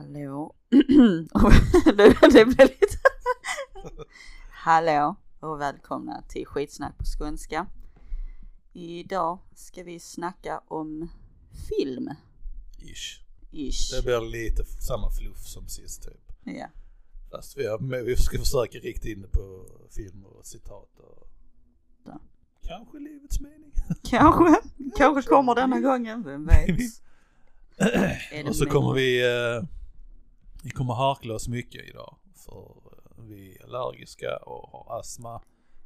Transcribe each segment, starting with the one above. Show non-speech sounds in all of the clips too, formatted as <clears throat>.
Hallå. <clears throat> det, blev lite... <laughs> Hallå och välkomna till skitsnack på skånska. Idag ska vi snacka om film. Ish. Ish. Det blir lite samma fluff som sist typ. Ja. Fast vi, har, vi ska försöka rikta in det på film och citat och Ja. kanske livets mening. <laughs> Kanske, kanske kommer denna gången, vem vet. <laughs> Och så kommer vi, eh, vi kommer harkla oss mycket idag. För eh, vi är allergiska och har astma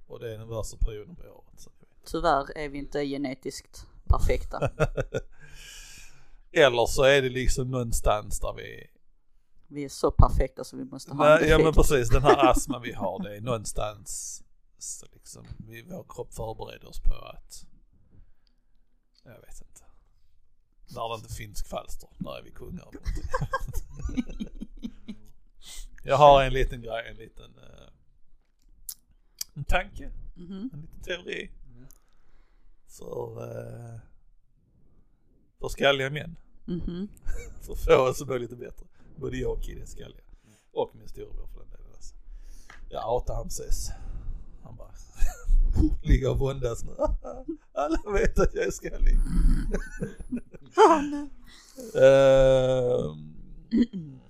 och det är den värsta perioden på året. Så. Tyvärr är vi inte genetiskt perfekta. <laughs> Eller så är det liksom någonstans där vi Vi är så perfekta så vi måste ha en Nej, ja men defekt. precis, den här <laughs> astman vi har det är någonstans så liksom, vi, vår kropp förbereder oss på att, jag vet inte, när det inte finns kvalster, när är vi kungar. <laughs> Jag har en liten grej, en liten eh, en tanke, Mhm. en liten teori för, eh, för skalliga män. Mhm. <laughs> För att få oss att må lite bättre. Både jag och Kid är skalliga. Och min storebror för den delen. Alltså. Jag hatar han precis. Han bara <laughs> ligger och våndas nu. <laughs> Alla vet att jag är skallig. Ehm,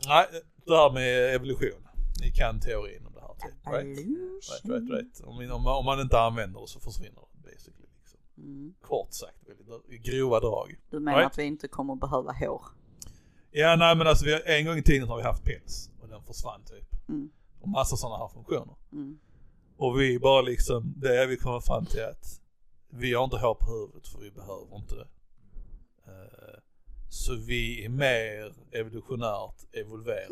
nej, det här med evolution. Ni kan teorin om det här typ. Right? Right, right, right. Om, om, man inte använder det så försvinner det basically. Liksom. Mm. Kort sagt, väldigt grova drag. Du menar Right. att vi inte kommer behöva hår? Ja nej men alltså vi en gång i tiden har vi haft päls och den försvann typ. Mm. Och massa sådana här funktioner. Mm. Och vi bara liksom, det är vi kommer fram till att vi har inte hår på huvudet för vi behöver inte det. Eh, Så vi är mer evolutionärt evolverade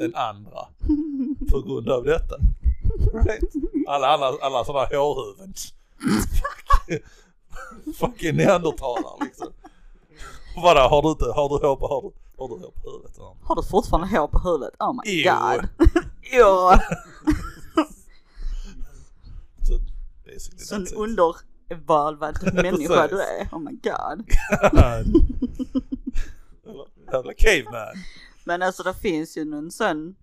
<laughs> än andra på grund av detta. Right? Alla, alla, alla sådana hårhuvuden. Fuck. Fucking neandertalare liksom. Vadå, har du inte, har du hår på, har du, har du hår på huvudet? Har du fortfarande hår på huvudet? Oh my Jo. god. <laughs> ja. Så Sån undervalvad <laughs> människa du är. Oh my god. Jävla caveman. <laughs> Men alltså det finns ju någon sån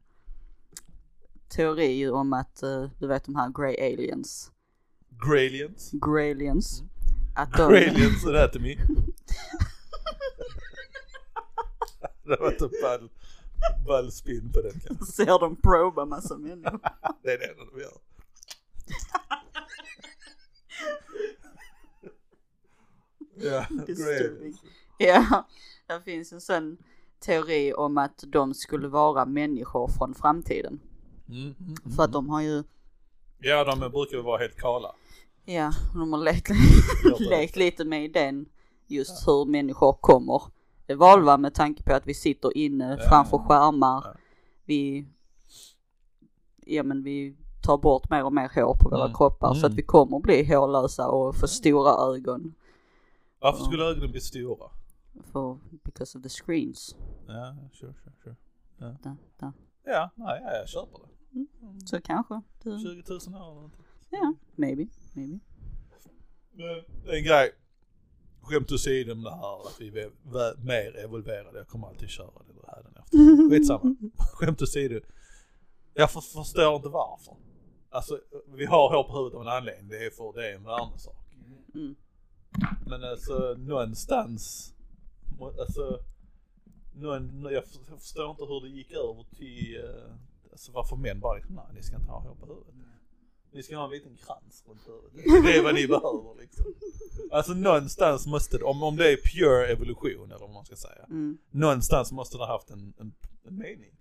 teori om att eh, du vet de här grey aliens. Gralians. Grey aliens. Att de... Gralians anatomy. <laughs> det var inte ball, ball spin på den kanske. <laughs> ser de proba massa människor. Det är det enda de gör. Ja. Gralians. Ja, det finns en sån teori om att de skulle vara människor från framtiden. Mm, mm, mm. För att de har ju, Ja, de brukar ju vara helt kala. ja, de har lekt, Ja, <laughs> lekt lite med idén just hur människor kommer evolva med tanke på att vi sitter inne Ja. framför skärmar. Ja. Vi, ja men vi tar bort mer och mer hår på våra Mm. kroppar så Mm. att vi kommer bli hårlösa och få stora ögon. Varför skulle ögonen bli stora? För, because of the screens. Ja, sure, sure, sure. Där, där. Ja, nej, ja, jag köper det. Så kanske. Du, 20 000 år eller någonting. ja, maybe, maybe. Men en grej. Skämt åsido om det här att vi är mer evolverade. Jag kommer alltid köra det här den efter. <laughs> Skitsamma. Skämt åsido. Jag för, förstår inte varför. Alltså vi har hår på huvudet av en anledning. Det är för det är en värmesak. Mm. Men alltså någonstans. Alltså. Någon, jag för- jag förstår inte hur det gick över till. eh, Alltså varför män bara liksom, nej ni ska inte ha hår på huvudet. Ni ska ha en liten krans runt huvudet. Det är vad ni behöver liksom. Alltså någonstans måste det, om, om det är pure evolution eller vad man ska säga. Mm. Någonstans måste det ha haft en, en, en mening.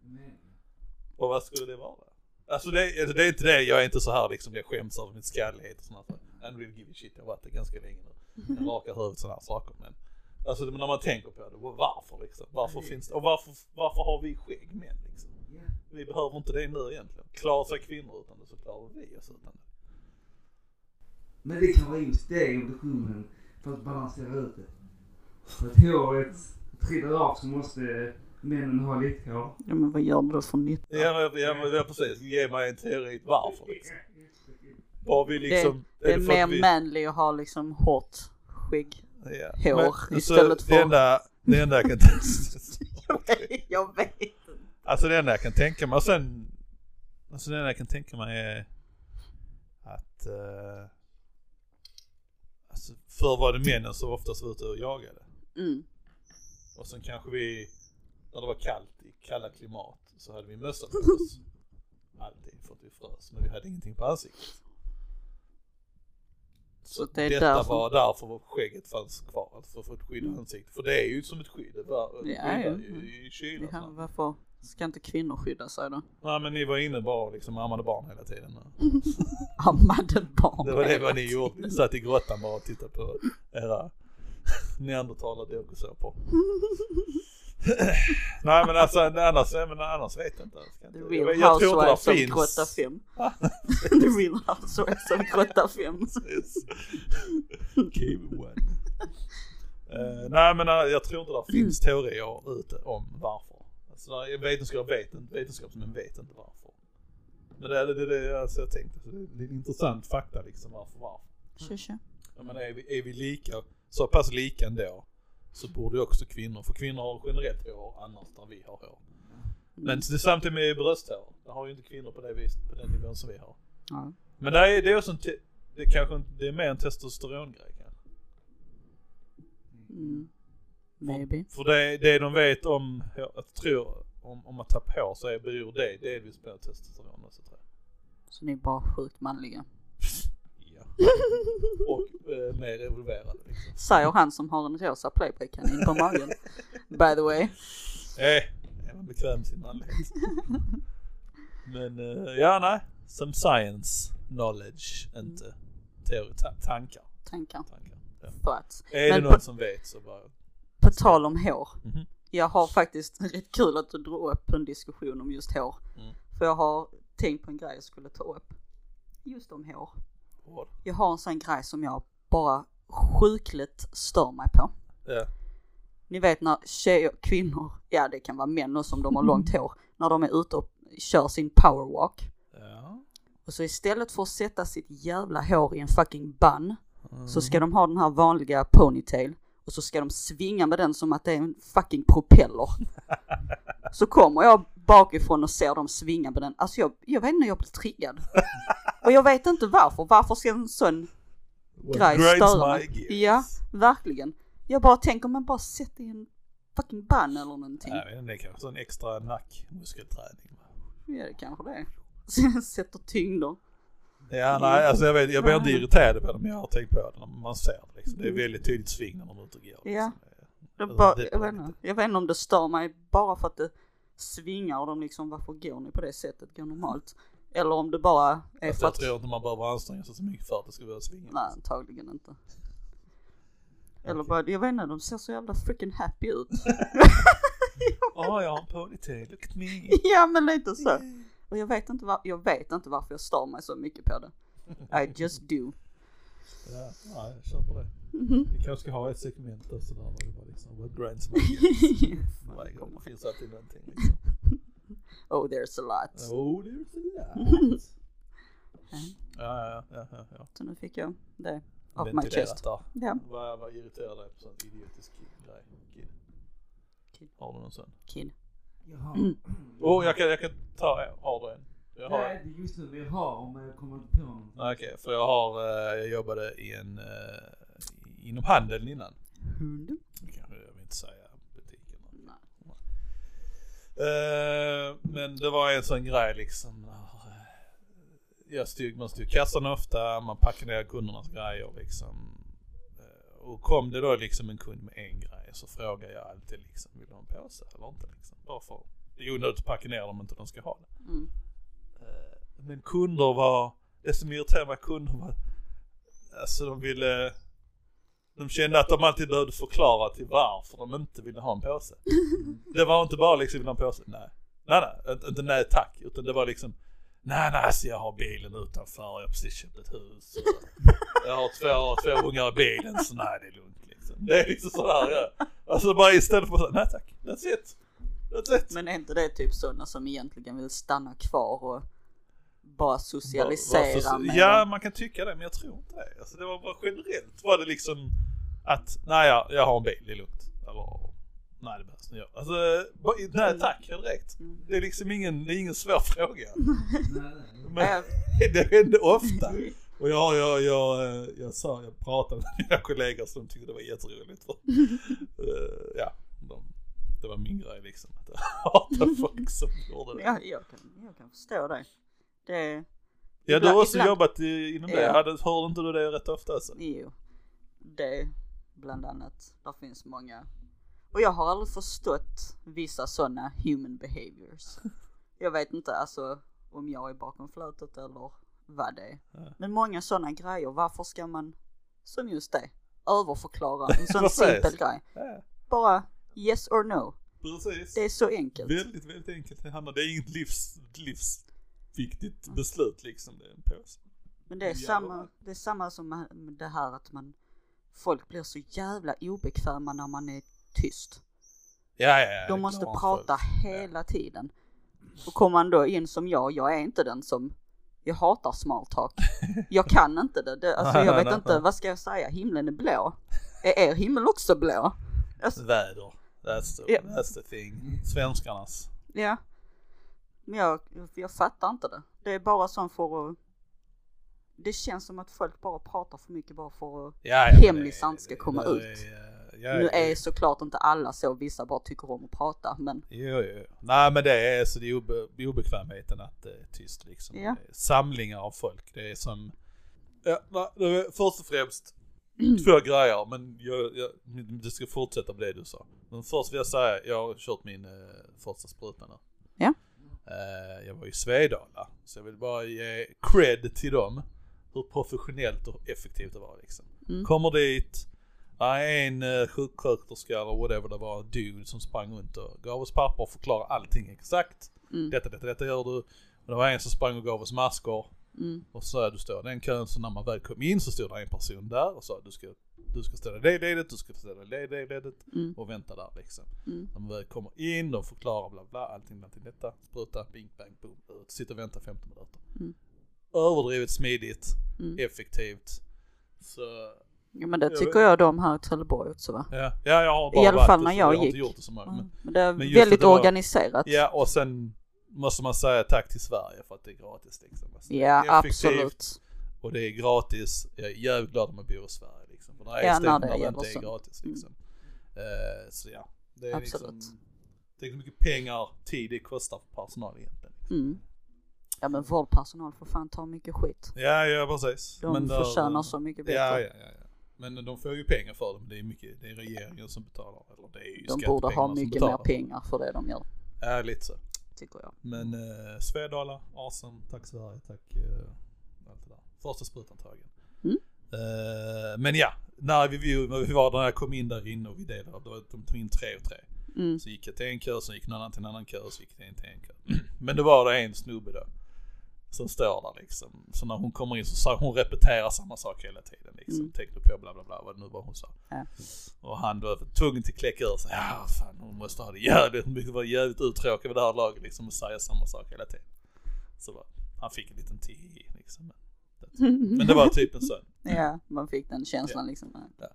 Och vad skulle det vara? Alltså det, alltså det är inte det, jag är inte så här liksom, jag skäms över min skallighet och sånt. I don't really give a shit, jag har varit det ganska länge nu. Jag rakar huvudet sådana här saker men. Alltså det- när man tänker på det, varför liksom? Varför finns det, och varför, varför har vi skägg män liksom? Vi behöver inte det nu egentligen. Klarar sig kvinnor utan det så klarar vi oss utan det. Men det kan vara just det evolutionen för att balansera ut det. För att håret trillar av så måste männen ha lite hår. Ja men vad gör du då för nytta? Ja men, ja, men ja, precis, ge mig en teori varför liksom. Var vi Det, liksom, det är för mer vi- manly att ha liksom hårt skägg. Ja. hår Men, istället så för- Det enda, det enda jag kan <laughs> jag vet inte. Alltså det enda jag kan tänka mig och sen, alltså det enda jag kan tänka mig är att, uh, alltså förr var det männen som oftast var ute och jagade. Mm. Och sen kanske vi, när det var kallt i kalla klimat, så hade vi mössa på oss. Alltid för att vi frös, men vi hade ingenting på ansiktet. Så det detta därför- var därför skägget fanns kvar, alltså för att få ett skydd i ansiktet. För det är ju som ett skydd, var, Ja, ja. ju i kylan. Ja, varför ska inte kvinnor skydda sig då? Nej men ni var inne bara och liksom ammade barn hela tiden. <laughs> Ammade barn. Det var det vad ni gjorde, ni satt i grottan bara och tittade på era <laughs> neandertalar-dokusåpor. <laughs> <laughs> Nej men alltså annars, men annars vet jag inte. The real jag, housewives det of finns. Grotta 5. <laughs> The real housewives of Grotta 5. <laughs> Precis. Cave one. Eh, nej men eh, jag tror inte det finns teorier ute om varför. Alltså, där vetenskap vet inte, vetenskapsmän vet inte varför. Men det är det, det, är det alltså, jag tänkte, det är en intressant fakta liksom varför varför. Tja, tja. Jag menar är vi, är vi lika, så pass lika ändå så borde också kvinnor, för kvinnor har generellt hår annars där vi har hår. Men det är samtidigt med brösthår, det har ju inte kvinnor på det viset, på den nivån som vi har. Ja. Men det är, det är också en, te- det är kanske inte- det är mer en testosterongrej kanske. Mm. Maybe. För det, det de vet om, jag tror, om, om att ta på hår så är, beror det delvis på testosteron också tror jag. Så ni är bara sjukt manliga. <laughs> Och eh, mer evolverade liksom. Säger han som har en rosa playboy-kanin på magen. By the way. Eh, är man bekväm med sin manlighet. Men eh, ja, nej. Some science knowledge, inte teori, ta- tankar. Tankar. tankar. Ja. Att. Är det på- någon som vet så bara... På tal om hår. Mhm. Jag har faktiskt <laughs> rätt kul att du drog upp en diskussion om just hår. Mm. För jag har tänkt på en grej jag skulle ta upp. Just om hår. Vad? Jag har en sån grej som jag bara sjukligt stör mig på. Ja. Ni vet när tjejer, kvinnor, ja det kan vara män också om de har <laughs> långt hår, när de är ute och kör sin powerwalk. Ja. Och så istället för att sätta sitt jävla hår i en fucking bun Mm. så ska de ha den här vanliga ponytail och så ska de svinga med den som att det är en fucking propeller. <laughs> Så kommer jag bakifrån och ser dem svinga med den. Alltså jag, jag vet inte, jag blir triggad. Och jag vet inte varför. Varför ska en sån grej störa mig? Ja, verkligen. Jag bara tänker, men bara sätt det i en fucking bun eller någonting. Jag inte, det är kanske sån extra nackmuskelträning. Ja, det kanske det är. <laughs> Sätter tyngder. Ja, nej, alltså jag vet, jag blir inte irriterad på det, men jag har tänkt på det när man ser det liksom. Det är väldigt tydligt sving när de är ute och går. Mm. Ja. Liksom. Alltså, bara, det jag, vet inte, jag vet inte om det stör mig bara för att det svingar och de liksom, varför går ni på det sättet, går normalt? Eller om det bara är Fast för jag att, tror inte man behöver anstränga sig så mycket för att det ska börja svinga. nej antagligen inte. Eller Okej. bara, jag vet inte, de ser så jävla freaking happy ut. <laughs> Ja, jag har en ponytail, look at me. ja men lite så. Och jag vet inte, var, jag vet inte varför jag stör mig så mycket på det. I just do. Ja, nej, jag köper det. Mhm. Vi kanske ska ha ett segment också där där vi bara liksom, what grinds my gears. Varje gång det finns alltid någonting liksom. <laughs> oh there's a lot. Oh, there's a lot. <laughs> Ja, ja, ja, ja, ja. Så nu fick jag det off my Ventilerat chest. där. Ja, Vad, vad irriterar dig på sån idiotisk grej? Kid. Kid. Har du någon sån? kid. Jaha. Oh, jag kan, jag kan ta en. Har du en? Jag har. Nej, det just nu vi har om jag kommer inte på någon. Okej, för jag har, eh, jag jobbade i en, eh, inom handeln innan. Det kanske jag vill inte säga butiken. Nej. Eh, men det var en sån grej liksom. eh, Jag stod, man stod i kassan ofta, man packade ner kundernas grejer liksom. Eh, Och kom det då liksom en kund med en grej så frågar jag alltid liksom, vill du ha en påse eller inte liksom? Bara för, det är onödigt att packa ner dem inte de ska ha det. Mm. Men kunder var, det som irriterade mig kunder var, alltså de ville, de kände att de alltid behövde förklara till varför de inte ville ha en påse. <laughs> Det var inte bara liksom, vill ha en påse? Nej. Nej, nej, inte- nej tack, utan det var liksom, nej, nej, alltså jag har bilen utanför, jag har precis köpt ett hus. Och jag har två, två ungar i bilen, så nej det är lugnt liksom. Det är liksom sådär, ja. Alltså bara istället för att säga, nej tack, that's it. That's it. Men är inte det typ sådana som egentligen vill stanna kvar och bara socialisera varför- med Ja, man kan tycka det, men jag tror inte det. Alltså det var bara generellt var det liksom att, nej jag, jag har en bil, det är lugnt. Eller, Nej det behövs inte. Alltså, bara- nej tack direkt. Mm. Det är liksom ingen, det är ingen svår fråga. <laughs> Men <laughs> det händer ofta. Och jag, jag, jag, eh, jag sa, jag pratade med mina kollegor som tyckte det var jätteroligt. För, <laughs> eh, ja, de, det var min grej liksom. Att jag hatar folk som gjorde det. Ja, jag kan, jag kan förstå det. Det, Ja, du har också ibland- jobbat i, inom det. Ja. Hade, hörde inte du det rätt ofta alltså? Jo, det bland annat. Där finns många. Och jag har aldrig förstått vissa sådana human behaviors. <laughs> Jag vet inte alltså om jag är bakom flötet eller vad det är. Ja. Men många sådana grejer, varför ska man, som just det, överförklara en <laughs> sån simpel grej? Ja, Bara yes or no. precis. Det är så enkelt. Väldigt, väldigt enkelt. Det, handlar, det är inget livs, livsviktigt Mm. beslut liksom. Det är en påse. Men det är Ja. samma, det är samma som det här att man, folk blir så jävla obekväma när man är tyst. Ja, ja, ja. De måste klarar prata hela tiden. Och kommer man då in som jag, jag är inte den som, jag hatar small talk. Jag kan inte det, det alltså jag <laughs> vet inte, vad ska jag säga, himlen är blå. Är er himmel också blå? Alltså, Väder. That's the, Ja. that's the thing. Svenskarnas. ja. Men jag, jag fattar inte det. Det är bara sån för att, det känns som att folk bara pratar för mycket bara för att Ja, ja, Hemlisar det- ska komma det- ut. Ja, Nu är såklart inte alla så, vissa bara tycker om att prata men Jo, jo. Nej men det är så det är obe, obekvämheten att det är tyst liksom. Ja. Samlingar av folk. Det är som, ja, nej, först och främst <clears throat> två grejer men jag, jag, du ska fortsätta med det du sa. Men först vill jag säga, jag har kört min eh, första spruta nu. Ja. Eh, jag var i Svedala, så jag vill bara ge cred till dem. Hur professionellt och effektivt det var liksom. Mm. Kommer dit, en uh, sjuksköterska eller whatever det var, dude som sprang runt och gav oss papper och förklarade allting exakt. Mm. Detta, detta, detta gör du. Och det var en som sprang och gav oss masker. Mm, Och så sa du står i den kön, så när man väl kom in så stod det en person där och sa du ska, du ska ställa det ledet, du ska ställa det ledet mm, och vänta där liksom. mm. När man väl kommer in, de förklarar bla bla, allting, allting detta, spruta, bing bang boom, ut, sitter och väntar 15 minuter. Mm. Överdrivet smidigt, Mm. effektivt. Så Ja men det Jag tycker jag de här i Trelleborg också va? ja, ja jag har bara I alla fall när så jag har inte gick. gjort det så många. Men, Men det är men väldigt det var- organiserat. ja och sen måste man säga tack till Sverige för att det är gratis liksom. Alltså, Ja, absolut. Och det är gratis. Jag är jävligt glad om man bor i Sverige liksom. För det är Ja, ställen där det inte är gratis Mm. liksom. Eh, så ja, det är Absolut. liksom. Tänk hur mycket pengar, tid det kostar för personal egentligen. Mm. Ja men vårdpersonal får fan ta mycket skit. Ja, ja precis. De där- förtjänar så mycket bättre. Ja, ja, ja, ja. Men de får ju pengar för dem. Det är mycket, det är regeringen som betalar. Eller det är ju De borde ha mycket mer pengar för det de gör, Ja, lite så. Tycker jag. Men eh, Svedala, awesome, tack Sverige, tack eh, allt det där. Första sprutan tagen. Mm. Eh, men ja, när vi, vi, när vi var där, när jag kom in där inne och vi delade, då, de tog in tre och tre. Mm. Så gick jag till en kö, så gick någon annan till en annan kö, så gick jag till en till en kö. <clears throat> Men det var det en snubbe då. Som står där liksom. Så när hon kommer in så sa hon repeterar samma sak hela tiden liksom. Mm. Tänkte på bla bla bla vad det nu var hon sa. Ja. Och han då var tvungen till kläcka ur sig. Ja fan hon måste ha det jävligt, hon måste vara jävligt uttråkad vid det här laget liksom och säga samma sak hela tiden. Så var, han fick en liten tihi liksom. <laughs> Men det var typ en sån. Ja, man fick den känslan liksom. Ja.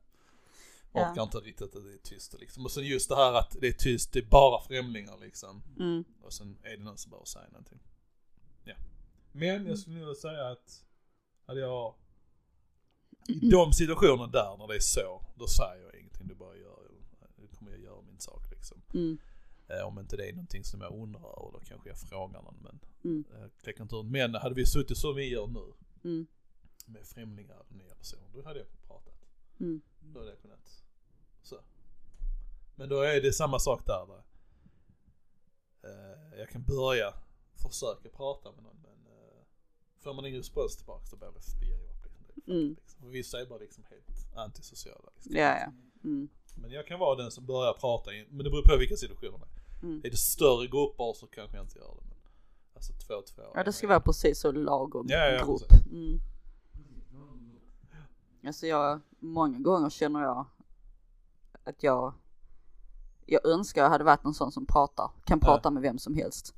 Orkar inte riktigt att det är tyst liksom. Och sen just det här att det är tyst, det är bara främlingar liksom. Mm. Och sen är det någon som bara säger någonting. Ja. Men jag skulle nog säga att hade jag i de situationer där när det är så, då säger jag ingenting. Du bara gör, nu kommer jag göra min sak liksom. Mm. Eh, om inte det är någonting som jag undrar över då kanske jag frågar någon men Mm. jag tänker inte ut. Men hade vi suttit som vi gör nu Mm. med främlingar och nya personer, då hade jag pratat. Mm. Då hade jag kunnat så. Men då är det samma sak där. där. Eh, jag kan börja försöka prata med någon men får man ingen respons tillbaka så blir det blir jag upp. Liksom. Mm. liksom. Vissa är bara liksom helt antisociala. Liksom. Ja, ja. Mm. Men jag kan vara den som börjar prata, i, men det beror på vilka situationer det är. Mm. Är det större grupper så kanske jag inte gör det. Men, alltså två, två. Ja, det ska vara precis så lagom Ja, ja, grupp. Mm. Alltså jag, många gånger känner jag att jag, jag önskar jag hade varit en sån som pratar, kan prata med vem som helst.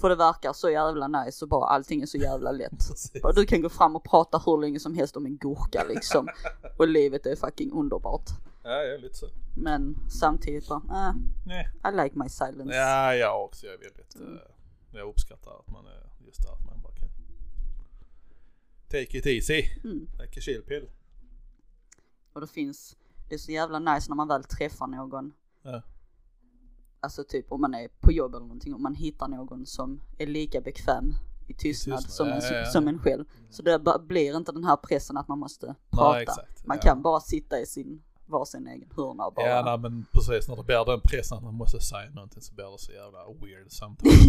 För det verkar så jävla nice och bara allting är så jävla <laughs> lätt. Och du kan gå fram och prata hur länge som helst om en gurka liksom. <laughs> Och livet är fucking underbart. Ja, ja, lite så. Men samtidigt bara, äh, Nej. I like my silence. Ja, jag också. Jag är väldigt, eh, jag uppskattar att man är just där, att man bara kan take it easy. Mm. Like a chill pill. Och det finns, det är så jävla nice när man väl träffar någon. Ja. Alltså typ om man är på jobb eller någonting och man hittar någon som är lika bekväm i tystnad, tystnad, som, en, ja, ja. som en själv. Så det blir inte den här pressen att man måste prata. exakt, man kan bara sitta i sin varsin egen hörna och bara. Ja, nej, men precis när det blir den pressen att man måste säga någonting så blir det så jävla weird samtidigt.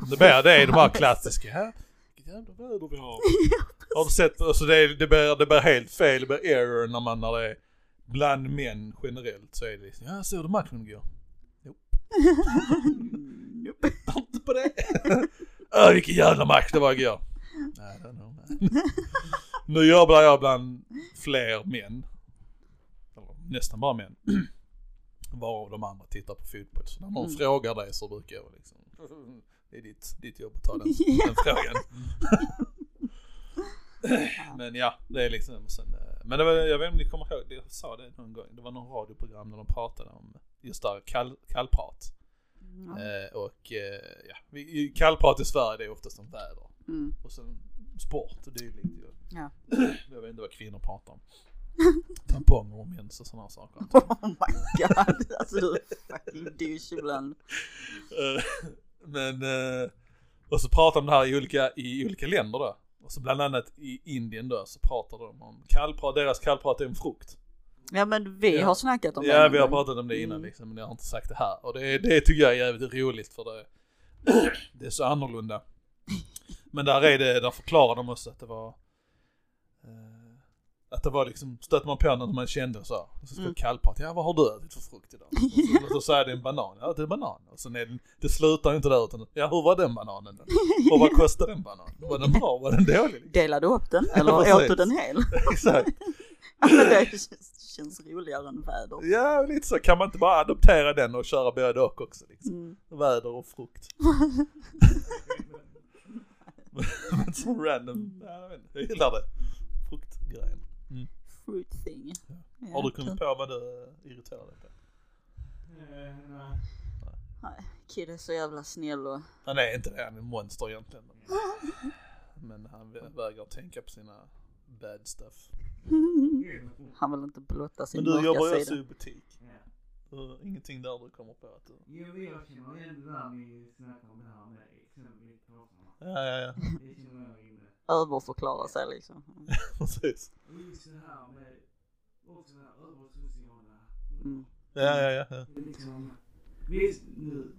<laughs> det blir det är de här klassiska, här, jävla väder vi har. <laughs> Har du sett, alltså det, är- det, blir, det blir helt fel, det blir error när man, när det är bland män generellt så är det liksom, ja såg du matchen igår? Nope. nope. Inte på det. Öh vilken jävla match det var igår. Nej, det nog Nu jobbar jag bland fler män. Eller nästan bara män. Varav de andra tittar på fotboll. Så när någon Mm. frågar dig så brukar jag liksom, det är ditt, ditt jobb att ta den, den frågan. Men ja, det är liksom sen, eh, men det var, jag vet inte om ni kommer ihåg, jag sa det någon gång, det var någon radioprogram där de pratade om just där kall, kallprat. Ja. Eh, och eh, ja, vi, kallprat i Sverige det är oftast om väder Mm. och sen sport och dylikt ju. Ja. <clears throat> Jag vet inte vad kvinnor pratar om. Tamponger och mens och sådana saker. <laughs> Oh my god, <laughs> alltså du är fucking douche ibland. Eh, Men, eh, och så pratar de det här i olika, i olika länder då. Och så bland annat i Indien då så pratar de om kallprat, deras kallprat är en frukt. Ja men vi Ja. har snackat om det. Ja vi har pratat om det innan Mm. liksom, men jag har inte sagt det här. Och det, det tycker jag är jävligt roligt för det, det är så annorlunda. Men där är det, där förklarar de också att det var eh, att det var liksom, stötte man på något man kände och så, och så skulle Mm. kallprat, ja vad har du ätit för frukt idag? Och så, och så säger det en banan, ja det är banan. Och sen är det, det slutar inte där utan, ja hur var den bananen? Och vad kostade den bananen? Var den bra? Var den dålig? Delade du upp den eller åt du den hel? <laughs> Exakt. Men <laughs> det <laughs> känns, känns roligare än väder. Ja lite så, kan man inte bara adoptera den och köra både och också liksom? Mm. Väder och frukt. <laughs> Men så random, ja, jag, gillar det. Fruktgrejen. Fruit thing. Ja, Har du kommit på vad du eh, irriterar dig på? Eh, nej. Nej, Kid är så jävla snäll och Han är inte det, han är monster egentligen. Men han vä- vägrar tänka på sina bad stuff. Han vill inte blotta sin Men du jobbar ju mörka också sida. i butik. Ja. Så ingenting där du kommer på att du... Jo, jag känner igen det där ni snackar om det här med exempelvis kåsorna. Ja, ja, ja. Det känner jag igen det. Överförklara sig liksom. <laughs> Precis. Och just det här med också det här översociala. Mm. Ja, ja, ja. ja. Liksom, visst nu,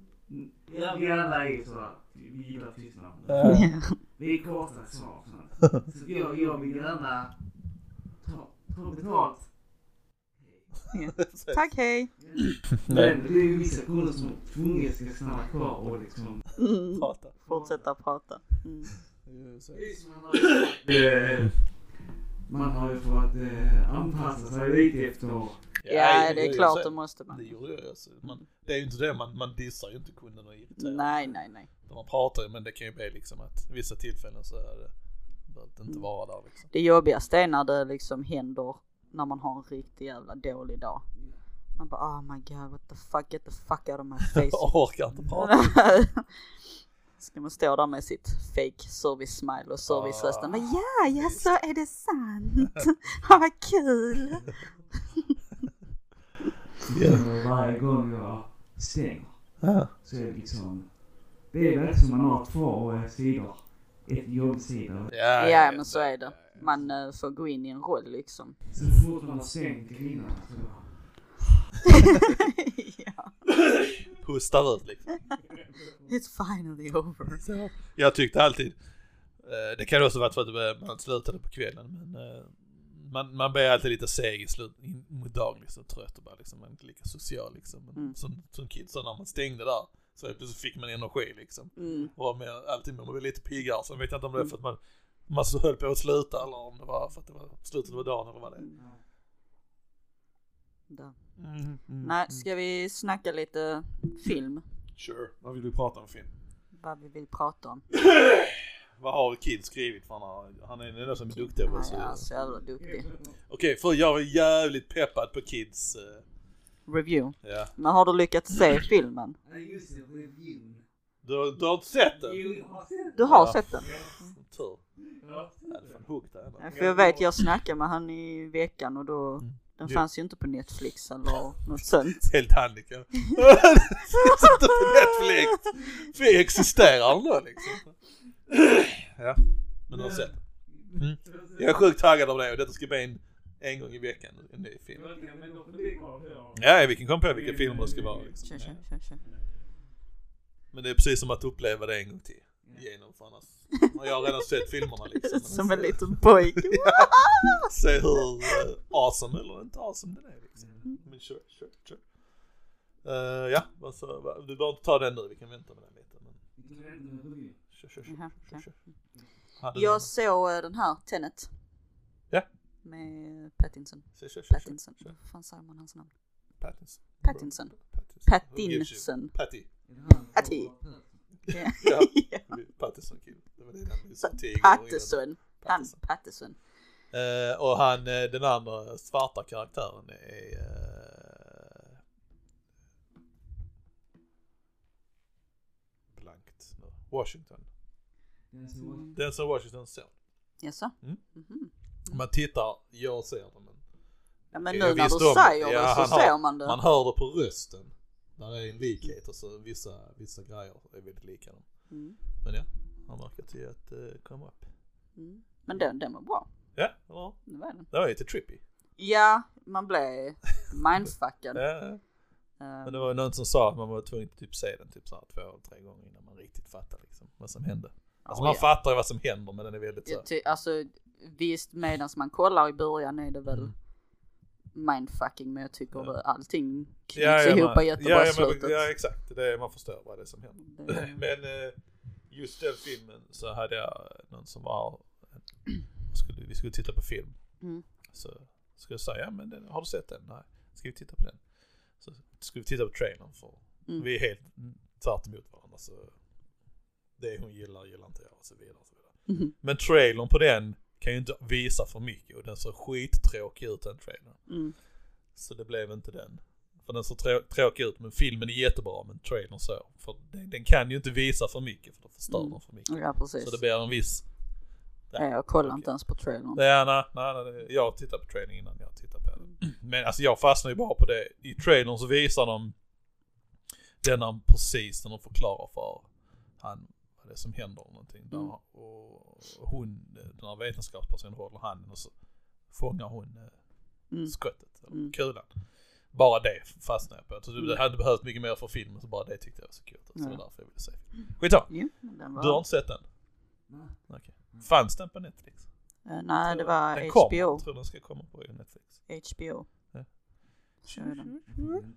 ja, vi alla är så, vi gillar tystnad. Ja. <laughs> Vi är korta svar. Så jag, jag vill gärna ta, ta betalt. Precis. Tack hej! Men det är ju vissa kunder som tvunget ska stanna kvar och liksom Mm. Prata. Fortsätta prata. Mm. Eh, Man har ju fått eh, anpassa sig lite efter Ja, det är klart det måste Det man. gjorde jag också. Man, det är ju inte det, man, man dissar ju inte kunden och irriterar. Nej, nej, nej. Man pratar ju, men det kan ju bli liksom att vissa tillfällen så är det, det inte Mm. vara där liksom. Det jobbigaste är när det liksom händer när man har en riktigt jävla dålig dag. Man bara oh my god what the fuck get the fuck out of my <laughs> face. Jag orkar inte prata. <laughs> Ska man stå där med sitt fake service smile och servicerösten. Men ja, ja så är det sant. Ja, <laughs> vad kul. Och varje gång jag stänger så är det liksom, det är väl som man har två sidor. Ett jobbsida. Ja, Ja men så är det. Man eh, får gå in i en roll liksom. Så fort man har stängt grinerna så ja. Pustar ut liksom. It's finally over. Så, jag tyckte alltid, eh, det kan också varit för att det- man slutade på kvällen, men eh, man, man blir alltid lite seg i slut, mot dagen liksom, trött och bara liksom, man är inte lika social liksom. Men Mm. som, som kid, så när man stängde där, så helt plötsligt fick man energi liksom. Mm. Och var med, alltid man var lite piggare, så jag vet inte om det är för att man, man så höll på att sluta eller om det var för att det var slutet av dagen eller vad det är. Där. Mm, mm, Nej, ska vi snacka lite film? Sure, vad vill du prata om film? Vad vi vill prata om. <clears throat> vad har Kid skrivit för han, har, han är den enda som är duktig på Ja, så. ja, så jävla duktig. Okej, för jag var jävligt peppad på Kids. eh, Review. ja. Men har du lyckats se filmen? Nej just det, reviewn. Du, har- du har inte sett den? Jo, Du har Ja. sett den? Tur. Ja. För jag vet, jag snackade med han i veckan och då, Mm. den Ja. fanns ju inte på Netflix eller något sånt. <laughs> Helt handikapp. Sitter på Netflix. Vi existerar ändå liksom. Ja, men du har sett den. Mm. Jag är sjukt taggad av det och detta ska bli en, en gång i veckan en ny film. Ja, vi kan komma på vilka filmer det ska vara. Liksom. Kör, Ja. kör, kör, kör. Men det är precis som att uppleva det en gång till. Genom för annars. Jag har redan sett filmerna liksom. <laughs> Som en liten pojke. <laughs> Se hur uh, awesome eller inte awesome den är liksom. Men kör, kör, kör. Uh, ja, alltså, du behöver inte ta den nu, vi kan vänta med den lite. Men kör, kör, kör. Kör, kör. Jag såg eh, den här, Tenet. Med Pattinson. Kör, kör, kör, kör, Pattinson. kör. Vad fan säger man hans namn? Pattinson. Pattinson. Pattinson. Patty. Patty. Ja. <laughs> <laughs> Pattinson kid. Det var det. Pattinson. Han, Pattinson. Eh, och han, eh, den andra svarta karaktären är... eh, blankt nu. Washington. Den som var- Den som Washingtons son. Jaså? Mm. Mhm. Man tittar, jag ser det men Ja men nu när du om säger Ja, det så ser man det. man hör det på rösten. Där är en likhet och så vissa, vissa grejer är väldigt lika dem. Mm. Men ja, han verkar till att uh, komma upp. Mm. Men den, den var bra. Ja, Det var den. Det var lite trippy. Ja, man blev mindfuckad. <laughs> Ja. Ehm, Men det var ju någon som sa att man var tvungen att typ se den typ så här två eller tre gånger innan man riktigt fattar liksom vad som hände. Alltså ja, man ja. fattar ju vad som händer men den är väldigt så. Ty- alltså visst medan man kollar i början är det väl Mm. mindfucking men jag tycker Ja. allting knyts Ja, ja, ihop man- jättebra ja, i ja, exakt, det är, man förstår vad det är som händer. Det- <laughs> Men eh, just den filmen så hade jag någon som var, <clears throat> skulle, vi skulle titta på film. Mm. Så skulle jag säga, ja men den, har du sett den? Nej. Ska vi titta på den? Så skulle vi titta på trailern för Mm. vi är helt tvärt emot varandra så det hon gillar gillar inte jag och så vidare. Och så vidare. Mhm. <laughs> Men trailern på den kan ju inte visa för mycket och den ser skittråkig ut den trailern. Mm. Så det blev inte den. För den ser trå- tråkig ut men filmen är jättebra men trailern så. För den, den kan ju inte visa för mycket för då förstör Mm. den för mycket. Ja precis. Så det blir en viss... ja, jag kollar inte ens på trailern. Nej, nej, nej, nej, jag tittar på trailern innan jag tittar på den. Men alltså jag fastnar ju bara på det. I trailern så visar de denna precis när de förklarar för han det som händer och någonting. Där, Mm. och hon, den här vetenskapspersonen håller handen och så fångar hon eh, Mm. skottet, eller Mm. kulan. Bara det fastnade jag på. Så Mm. det hade behövt mycket mer för filmen så bara det tyckte jag var så kul. Så det var Ja. därför jag ville se. Skitsamma, den var... du har inte sett den? Nej. Okej. Fanns den på Netflix? Eh, nej, det var den. HBO. Jag tror den ska komma på Netflix. HBO. Ja. Är den. Vänta.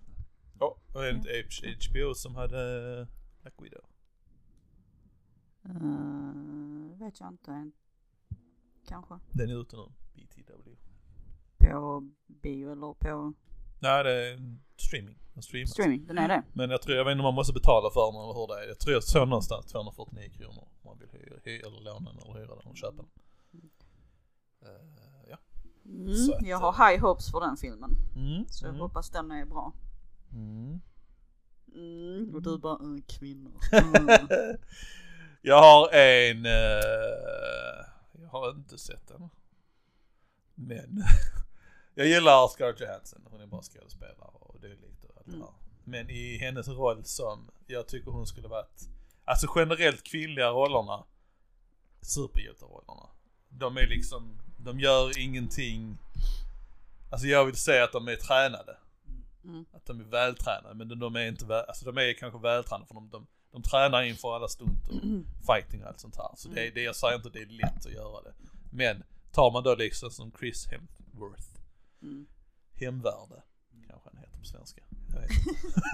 Ja, och en H- HBO som hade eh, Black Widow. Uh, vet jag inte. Kanske. Den är ute nu, BTW. På bio eller på Nej, det är streaming. Den streamas. streaming. Den är det. Men jag tror, jag vet inte om man måste betala för den eller hur det är. Jag tror jag såg någonstans 249 kronor om man vill hyra, hyra eller låna den eller hyra den och köpa den. Eh, ja. Mm, att, jag har high hopes för den filmen. Mm. Så jag mm. hoppas den är bra. Mm. Mm, och du bara, äh, kvinnor. <laughs> jag har en, eh, jag har inte sett den. Men <laughs> jag gillar Scarlett Johansson, hon är bra skådespelare och dylikt och allt det Mm. Men i hennes roll som, jag tycker hon skulle varit, alltså generellt kvinnliga rollerna, superhjälterollerna. De är liksom, de gör ingenting, alltså jag vill säga att de är tränade. Mm. Att de är vältränade, men de, de är inte väl, alltså de är kanske vältränade för de, de, de tränar inför alla stunt och <clears throat> fighting och allt sånt här. Så det, det, jag säger inte det är lätt att göra det. Men tar man då liksom som Chris Hemsworth, Mm. Hemvärde, kanske han heter på svenska. Jag vet inte. <laughs>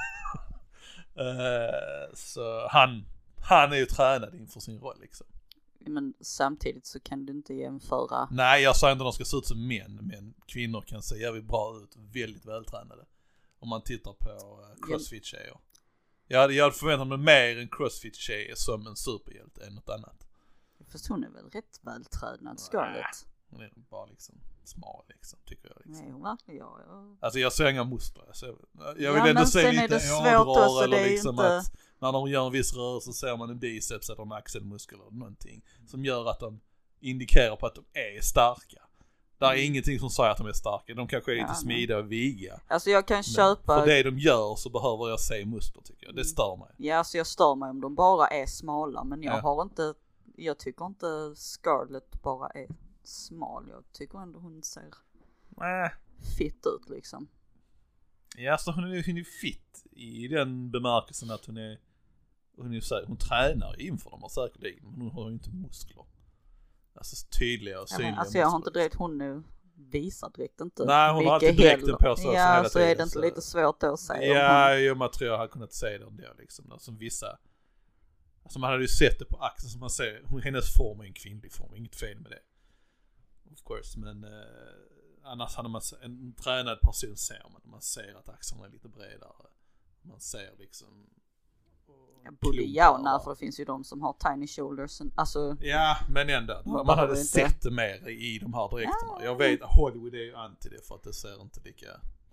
Eh, så han, han är ju tränad inför sin roll liksom. Men samtidigt så kan du inte jämföra. Nej, jag säger inte att de ska se ut som män, men kvinnor kan se jävligt bra ut, väldigt vältränade. Om man tittar på uh, crossfit-tjejer. Jag hade, jag hade förväntat mig mer en crossfit-tjej som en superhjälte än något annat. Fast hon är väl rätt vältränad Scarlett? Hon är bara liksom smal liksom, tycker jag. Liksom. Nej hon ja, ja. Alltså jag ser inga muskler. Jag, ser, jag Ja, vill men ändå se lite också, eller liksom inte- att när de gör en viss rörelse ser man en biceps eller en axelmuskel eller någonting. Som gör att de indikerar på att de är starka. Det är ingenting som säger att de är starka. De kanske är lite Mm. Ja, smidiga och viga. Alltså jag kan Men köpa, för det de gör så behöver jag se muskler tycker jag. Det stör mig. ja alltså jag stör mig om de bara är smala men jag Ja. har inte, jag tycker inte Scarlett bara är smal. Jag tycker ändå hon ser Äh. fit ut liksom. Ja, alltså hon är, hon är fit i den bemärkelsen att hon är, hon, är, så här- hon tränar inför dem säkerligen, men hon har ju inte muskler. Alltså tydliga och Ja, synliga men, alltså jag har inte direkt, hon nu visar direkt inte Nej, hon har alltid dräkten på sig Ja, hela så är tiden, det inte så- lite svårt då att säga Ja, hon, jo, man tror jag hade kunnat se det ändå liksom. Alltså vissa, alltså man hade ju sett det på axeln som man ser, hennes form är en kvinnlig form, inget fel med det. Of course, men eh, annars hade man, en tränad person ser man, man ser att axlarna är lite bredare. Man ser liksom ja, ja och- för det finns ju de som har tiny shoulders, alltså Ja, men ändå. Man Man hade inte- sett det mer i de här dräkterna. Ja. Jag vet Hollywood är ju anti det för att det ser inte lika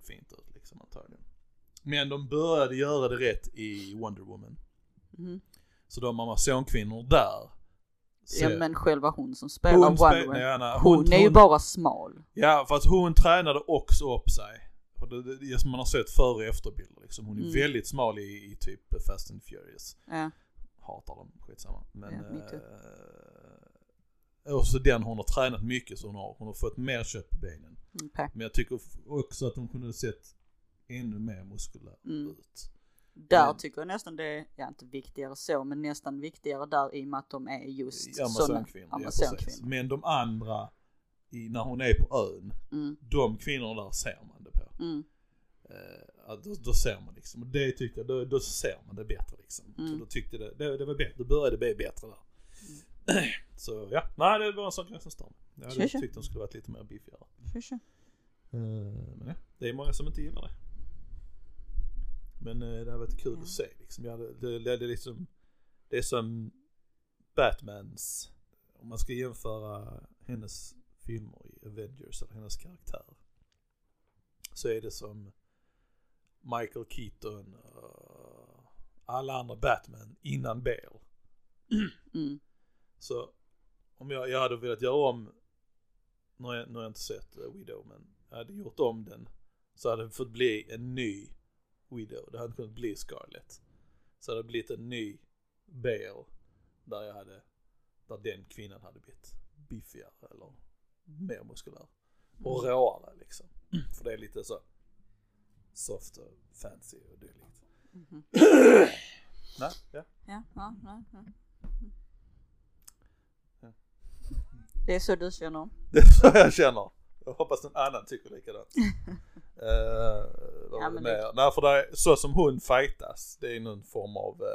fint ut liksom antagligen. Men de började göra det rätt i Wonder Woman. mhm. Så de Amazonkvinnor där. ja ser- men själva hon som spelar hon, Wonder Woman, nej, nej, hon, är ju bara smal. Ja, för att hon tränade också upp sig. Det, det, det som man har sett före och efterbilder liksom. Hon är Mm. väldigt smal i, i typ Fast and Furious. Ja, Hatar dem, skitsamma. Men, Ja, eh, och så den hon har tränat mycket så hon har, hon har fått mer kött på benen. okej. Men jag tycker också att hon kunde sett ännu mer muskulär Mm. ut. Där Men- tycker jag nästan det är, ja inte viktigare så, men nästan viktigare där i och med att de är just Amazonkvinnor. Ja, precis. amazonkvinnor. Men de andra, i, när hon är på ön, Mm, de kvinnorna där ser man det på. Mm, Eh, då, då ser man liksom, och det tyckte jag, då, då ser man det bättre liksom. Så Mm. då tyckte det, det, det var bättre, det började bli bättre där. <clears throat> Så ja, nej det var en sak som stör. Jag hade tyckt de skulle varit lite mer biffigare. tja. Eh, men ja, det är många som inte gillar det. Men eh, det har varit kul Ja. att se liksom. Jag det, det, det, liksom, det är som Batmans, om man ska jämföra hennes filmer i Avengers eller hennes karaktär. Så är det som Michael Keaton och alla andra Batman innan Bale. Mm, Så om jag, jag hade velat göra om, nu har jag, nu har jag inte sett uh, Widow men jag hade gjort om den så hade det fått bli en ny Widow. Det hade inte kunnat bli Scarlett. Så hade det blivit en ny Bale där jag hade, där den kvinnan hade blivit biffigare eller mer muskulär. Och råare liksom. För det är lite så soft och fancy och dylikt. mhm. <clears throat> Nej, ja. Ja, ja, ja, ja. Ja. Det är så du känner? <laughs> Det är så jag känner. Jag hoppas någon annan tycker likadant. uh, <laughs> vad Ja, det men mer? Nej för det är, så som hon fightas, det är någon form av uh,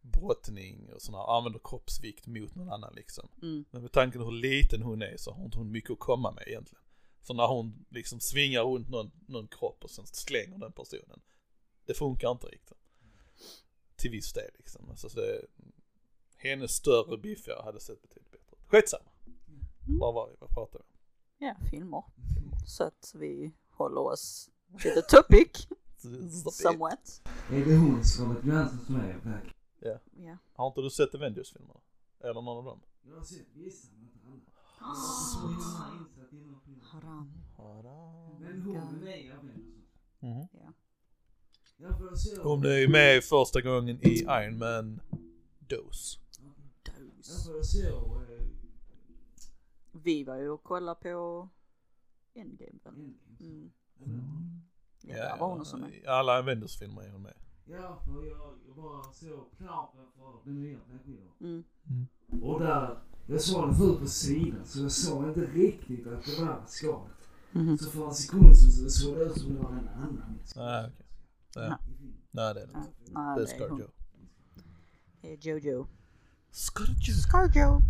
brottning och sådär, använder kroppsvikt mot någon annan liksom. Mm, Men med tanke på hur liten hon är så har inte hon mycket att komma med egentligen. För när hon liksom svingar runt någon, någon kropp och sen slänger den personen, det funkar inte riktigt. Till viss del liksom. Alltså, så det, hennes större biffigare hade sett betydligt bättre ut. Skitsamma. Mm. Vad var vi, vad pratade vi om? ja, filmer. Så att vi håller oss till the topic <laughs> somewhat. Är det hon Scarlett Johansson som är Black? Ja. Ja. Har inte du sett Avengers-filmerna? Eller någon av dem? Jag har sett vissa men inte alla. <gasps> Filmen. Haram. Men hon är med i Avengers. Mhm. Ja. Hon är ju med första gången i Iron Man Dose. Jag Dos. får se. eh, Vi var ju och kollade på Endgame väl? Endgame. Mm. Ja, där var hon också med. alla Avengers-filmer är hon med. Ja, för jag, jag bara såg planen för den nya Black Widow. Mm. Och där, jag såg den förut på sidan så jag såg inte riktigt att det var skalet. Mhm. Så för en sekund så såg det ut som det var en annan. Nej, okej. Nej. Ja. Nej, det är det inte. Det är. Scarjo. Det är Jojo. Scarjo. Scarjo.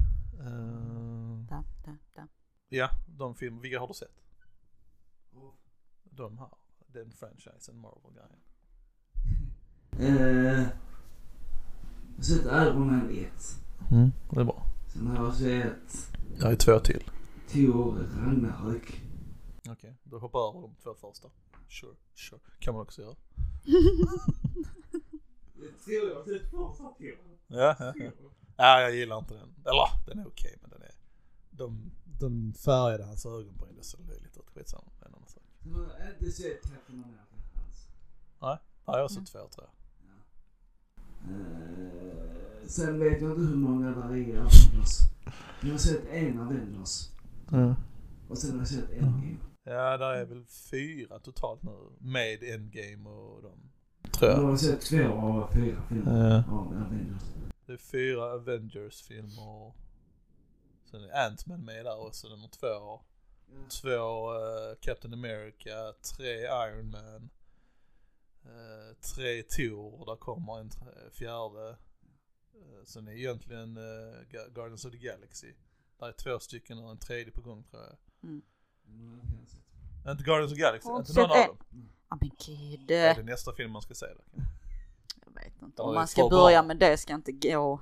Uh, Da, da, da. ja, de filmer, vilka har du sett? De här, den franchisen, Marvel-grejen. <laughs> Eh, jag har sett Iron Man 1. Mm, det är bra. Sen har jag sett Jag har ju två till. Tor Ragnarök. Okej, då hoppar jag över de två första. Sure, sure. Kan man också göra. Tror jag har sett första Tor. Ja, ja, ja. Ja, jag gillar inte den. Eller, den är okej men den är... De, de färgade hans ögonbryn, det löjligt ut. Skitsamma, det är en annan sak. Sen har jag inte sett Captain America alls. Nej, ja, jag har sett två tror jag. Eh, sen vet jag inte hur många där är i Avengers. Jag har sett en Avengers. Och sen har jag sett Endgame. Ja, där är väl fyra totalt nu. Med Endgame och dem. Jag Tror jag. har sett två av fyra filmer Ja. av Avengers. Det är fyra Avengers-filmer. Sen är Ant-Man med där också, nummer två. Två eh, Captain America, tre Iron Man. Eh, tre Thor, där kommer en fjärde. Eh, sen är egentligen eh, Guardians of the Galaxy. Där är två stycken och en tredje på gång tror jag. Mm. Jag inte Guardians of the Galaxy, inte någon av dem. Ja men gud. Det är Jag nästa film man ska se då. vet inte. Om man ska börja med det ska inte gå.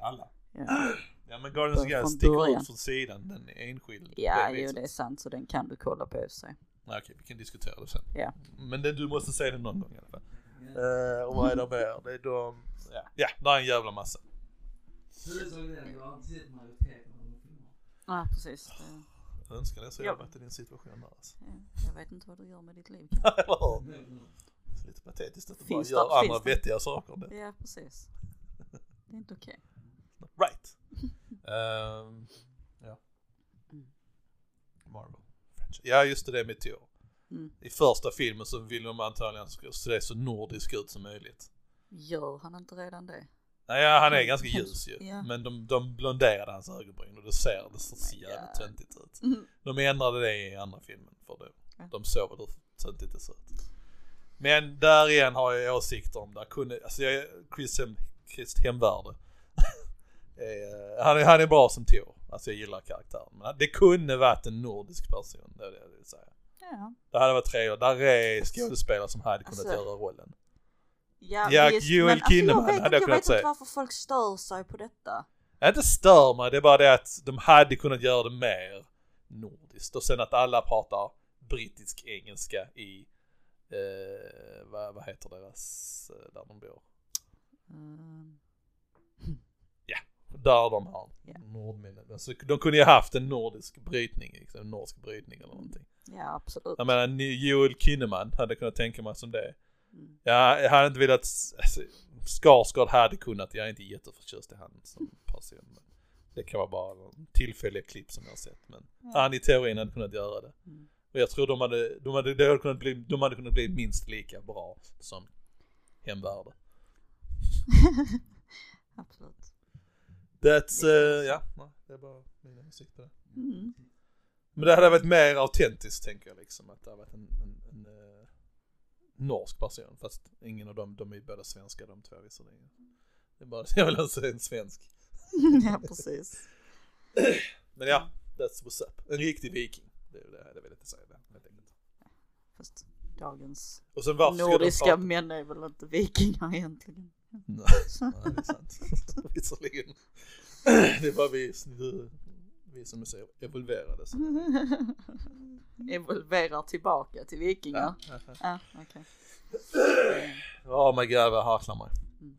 Alla. Ja, Ja men Guardians of the Galaxy sticker ut från sidan, den är enskild. ja jo det är sant så den kan du kolla på i sig. Nej, okej, vi kan diskutera det sen. Ja. Men det, du måste se den någon gång i alla fall. Eh, och vad är det mer? Det är de, ja, ja, där är en jävla massa. Ja precis. Det, Jag önskar det så Ja. jag varit i din situation där alltså. ja, jag vet inte vad du gör med ditt liv. <laughs> Eller hur? Det är Lite patetiskt att du bara Finns det- gör andra finns det? vettiga saker än det. Ja precis. Det är inte okej. Right. <laughs> Ehm, ja. Mm. Marvel. Franchise. Ja just det, det med Thor. Mm. I första filmen så vill de antagligen se så nordisk ut som möjligt. Gör han inte redan det? Nej, ja, han är Mm, ganska hemskt. ljus ju. Ja. Men de, de blonderade hans ögonbryn och det ser, det ser så jävligt töntigt ut. Mm. De ändrade det i andra filmen för det. Ja. De såg hur töntigt det ser ut. Men där igen har jag åsikter om det. Kunde, alltså jag, Chris, Hem, Chris Hemvärde. <laughs> Han, är, han är bra som Tor. Alltså jag gillar karaktären. Men det kunde varit en nordisk person. Det är det jag vill säga. Ja. Det hade varit trevligt. Där är skådespelare som hade kunnat Alltså, göra rollen. Ja, Ja, visst, Joel men alltså, Kinnaman jag vet, hade jag inte, jag kunnat vet inte säga. varför folk stör sig på detta. Jag inte stör mig, det är bara det att de hade kunnat göra det mer nordiskt. Och sen att alla pratar brittisk engelska i, eh, vad, vad heter deras, eh, där de bor? Mm. Där de har Ja. nordminnen. Så de kunde ju haft en nordisk brytning, liksom, en norsk brytning eller någonting. Ja absolut. Jag menar, Joel Kinnaman hade kunnat tänka mig som det. Mm. Ja, jag hade inte velat, alltså, Skarsgård hade kunnat, jag är inte jätteförtjust i han som person. Men det kan vara bara tillfälliga klipp som jag har sett. Men Ja. han i teorin hade kunnat göra det. Mm. Och jag tror de hade, de hade, det hade kunnat bli, de hade kunnat bli minst lika bra som Hemvärde. <laughs> Absolut. That's, uh, ja, det är bara min åsikt på det. Mm. Men det hade varit mer autentiskt tänker jag liksom. Att det hade varit en, en, en eh, norsk person. Fast ingen av dem, de är ju båda svenska de två visserligen. Det är bara, jag vill alltså en svensk. <laughs> ja precis. <clears throat> Men ja, that's what's up. En riktig viking. Det är det jag hade velat säga där, helt enkelt. Fast dagens Och sen nordiska prata- män är väl inte vikingar egentligen. Nej, nej, det är sant. <laughs> Visserligen. Det är bara vi, vi som är så evolverade. Så. <laughs> Evolverar tillbaka till vikingar. Ja, Ja, okej. Oh my god vad jag hacklar mig. Mm.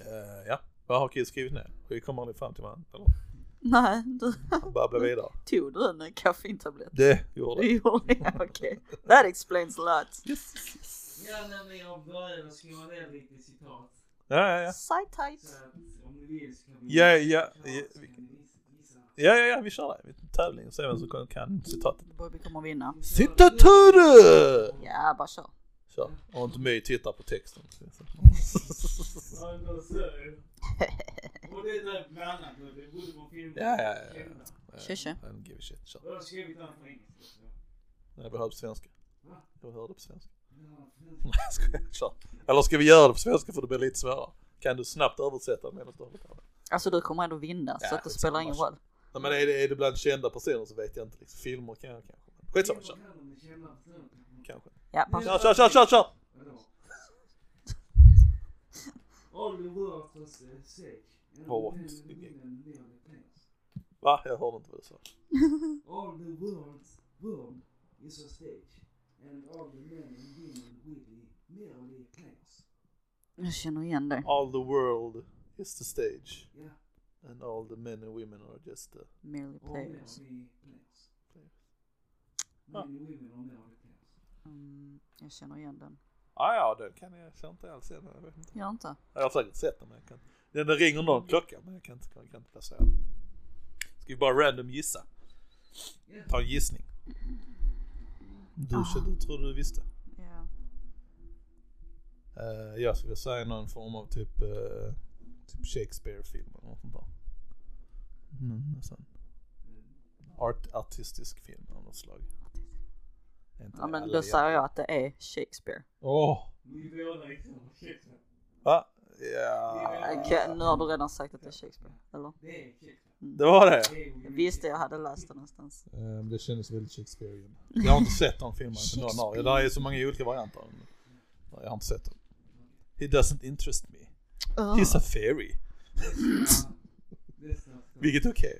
Eh, ja, vad har Kid skrivit ner? Vi kommer aldrig fram till varandra. Eller? Nej, du <laughs> Babbla vidare. tog du en kaffeintablett? Det gjorde Du det. gjorde det, okej. That explains a lot. Yes, yes. Ja, när ni har börjat skriva ner lite citat. Ja, ja, ja. Side tight. Så att om ni vill så kan vi... Ja, ja, ja, vi-. Ja, ja, ja, vi kör det. Vi tävling och ser vem som kan- kan citatet. Bobby kommer vinna. Citatur! Ja, bara kör. Kör. Och inte My tittar på texten. Ja. Ja, ja. Kör, kör. Jag på svenska. Jag det på svenska. Ja, Nej, jag skojar. Kör. Eller ska vi göra det på svenska för det blir lite svårare? Kan du snabbt översätta medan du håller på? Alltså du kommer ändå vinna så Ja, att det spelar ingen roll. Nej, men är det, är det bland kända personer så vet jag inte. Liksom. Filmer kan jag kanske. Skitsamma, kör. Kanske. Ja, Kör, kör, kör, kör, kör! Pengar. Va? Jag hörde inte vad du sa. <laughs> <laughs> And all the men and women really merely players. Jag känner igen det. All the world is the stage. Yeah. And all the men and women are just the... Merely players. are players. Men Ja. and women are merely players. Mm, jag känner igen den. Ah, ja, den kan jag, jag känner inte alls igen. Jag vet inte. Gör inte? Jag har säkert sett den men jag kan den, ringer någon klocka men jag kan inte, jag kan inte placera den. Ska vi bara random gissa? Ta en gissning. Du, Ah. du trodde du visste? Ja. Uh, jag skulle säga någon form av typ, eh, typ Shakespeare-film eller något sånt där. Mm, nästan. Art, artistisk film av något slag. Ja men då säger jag att det är Shakespeare. Åh! Shakespeare. Va? Ja. Nu har du redan sagt att det är Shakespeare, eller? Det Shakespeare. Det var det? Jag visste jag hade läst det någonstans. Um, det kändes väldigt Shakespearean. Jag har inte sett de filmerna, inte någon av dem. Det är så många olika varianter. Jag har inte sett dem. He doesn't interest me. He's a fairy. Vilket är okej.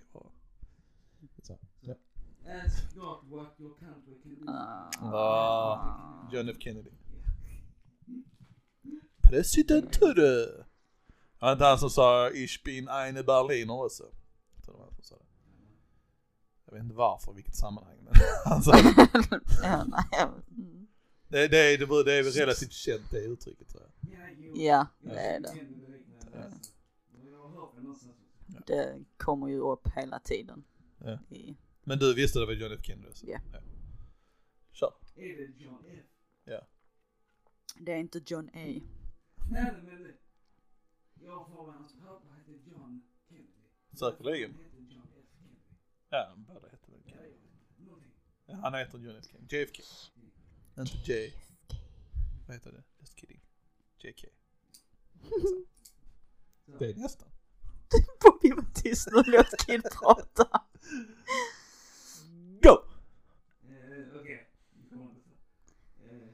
Country can do. Ah, John F Kennedy. Presidenter! Var inte han som sa Ich bin eine Berliner också? Jag det det. Vet inte varför, vilket sammanhang men <laughs> han sa det. <laughs> ja. Det, det, är, det, det är väl relativt känt det uttrycket tror jag. Ja, ja, det är det. det. Det kommer ju upp hela tiden. Ja. Men du visste det var John F Kennedy så. Ja. Kör. Är det John F? det är inte John A. Nej, men det- jag får mig hans pappa hette John Kennedy. Säkerligen. Han hette John F Kennedy. Ja, båda heter väl Ja, Kennedy. Ja, han heter John F Kennedy. JFK. Inte J. Vad heter det? Just kidding. JK. Det är nästan. <laughs> Bobby var tyst nu, låt Kid prata. Go! Eh, Okej, vi kommer inte så. Eh,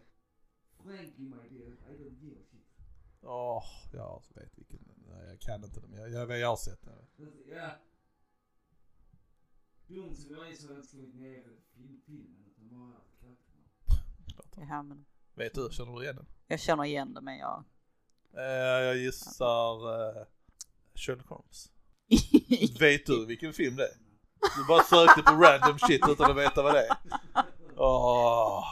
Frankie my dear, I don't give a shit. Åh, jag vet vilken. Nej, jag kan inte den. Jag, jag, jag har sett den. Ja. Dumt som jag är så har jag inte skrivit ner film- filmen utan bara karaktärerna. Ja, men Vet du, känner du igen den? jag känner igen det men jag... Eh, jag gissar uh, Sherlock Holmes. <laughs> Vet du vilken film det är? Du bara sökte på random shit utan att veta vad det är. Åh.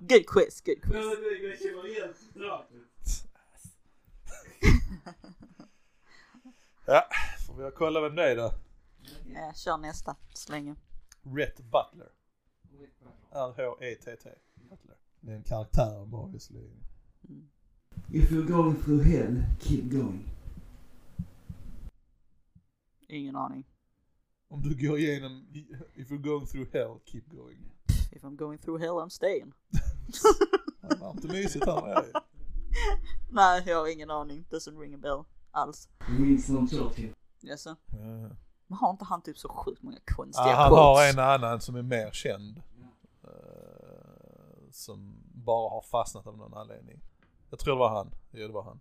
good quiz, good quiz. Men jag känner igen citatet. Ja, får vi kolla vem det är då? Jag kör nästa så länge. Rhett Butler. R-H-E-T-T. Butler. Det är en karaktär bara visserligen. Mm. If you're going through hell, keep going. Ingen aning. Om du går igenom, if you're going through hell, keep going. If I'm going through hell I'm staying. Det är varmt och mysigt här nere. <laughs> Nej, jag har ingen aning. Doesn't ring a bell alls. Winston Churchill. Jaså? Ja. Men har inte han typ så sjukt många konstiga Ja, han quotes? har en annan som är mer känd. eh, som bara har fastnat av någon anledning. Jag tror det var han. Jo, det var han.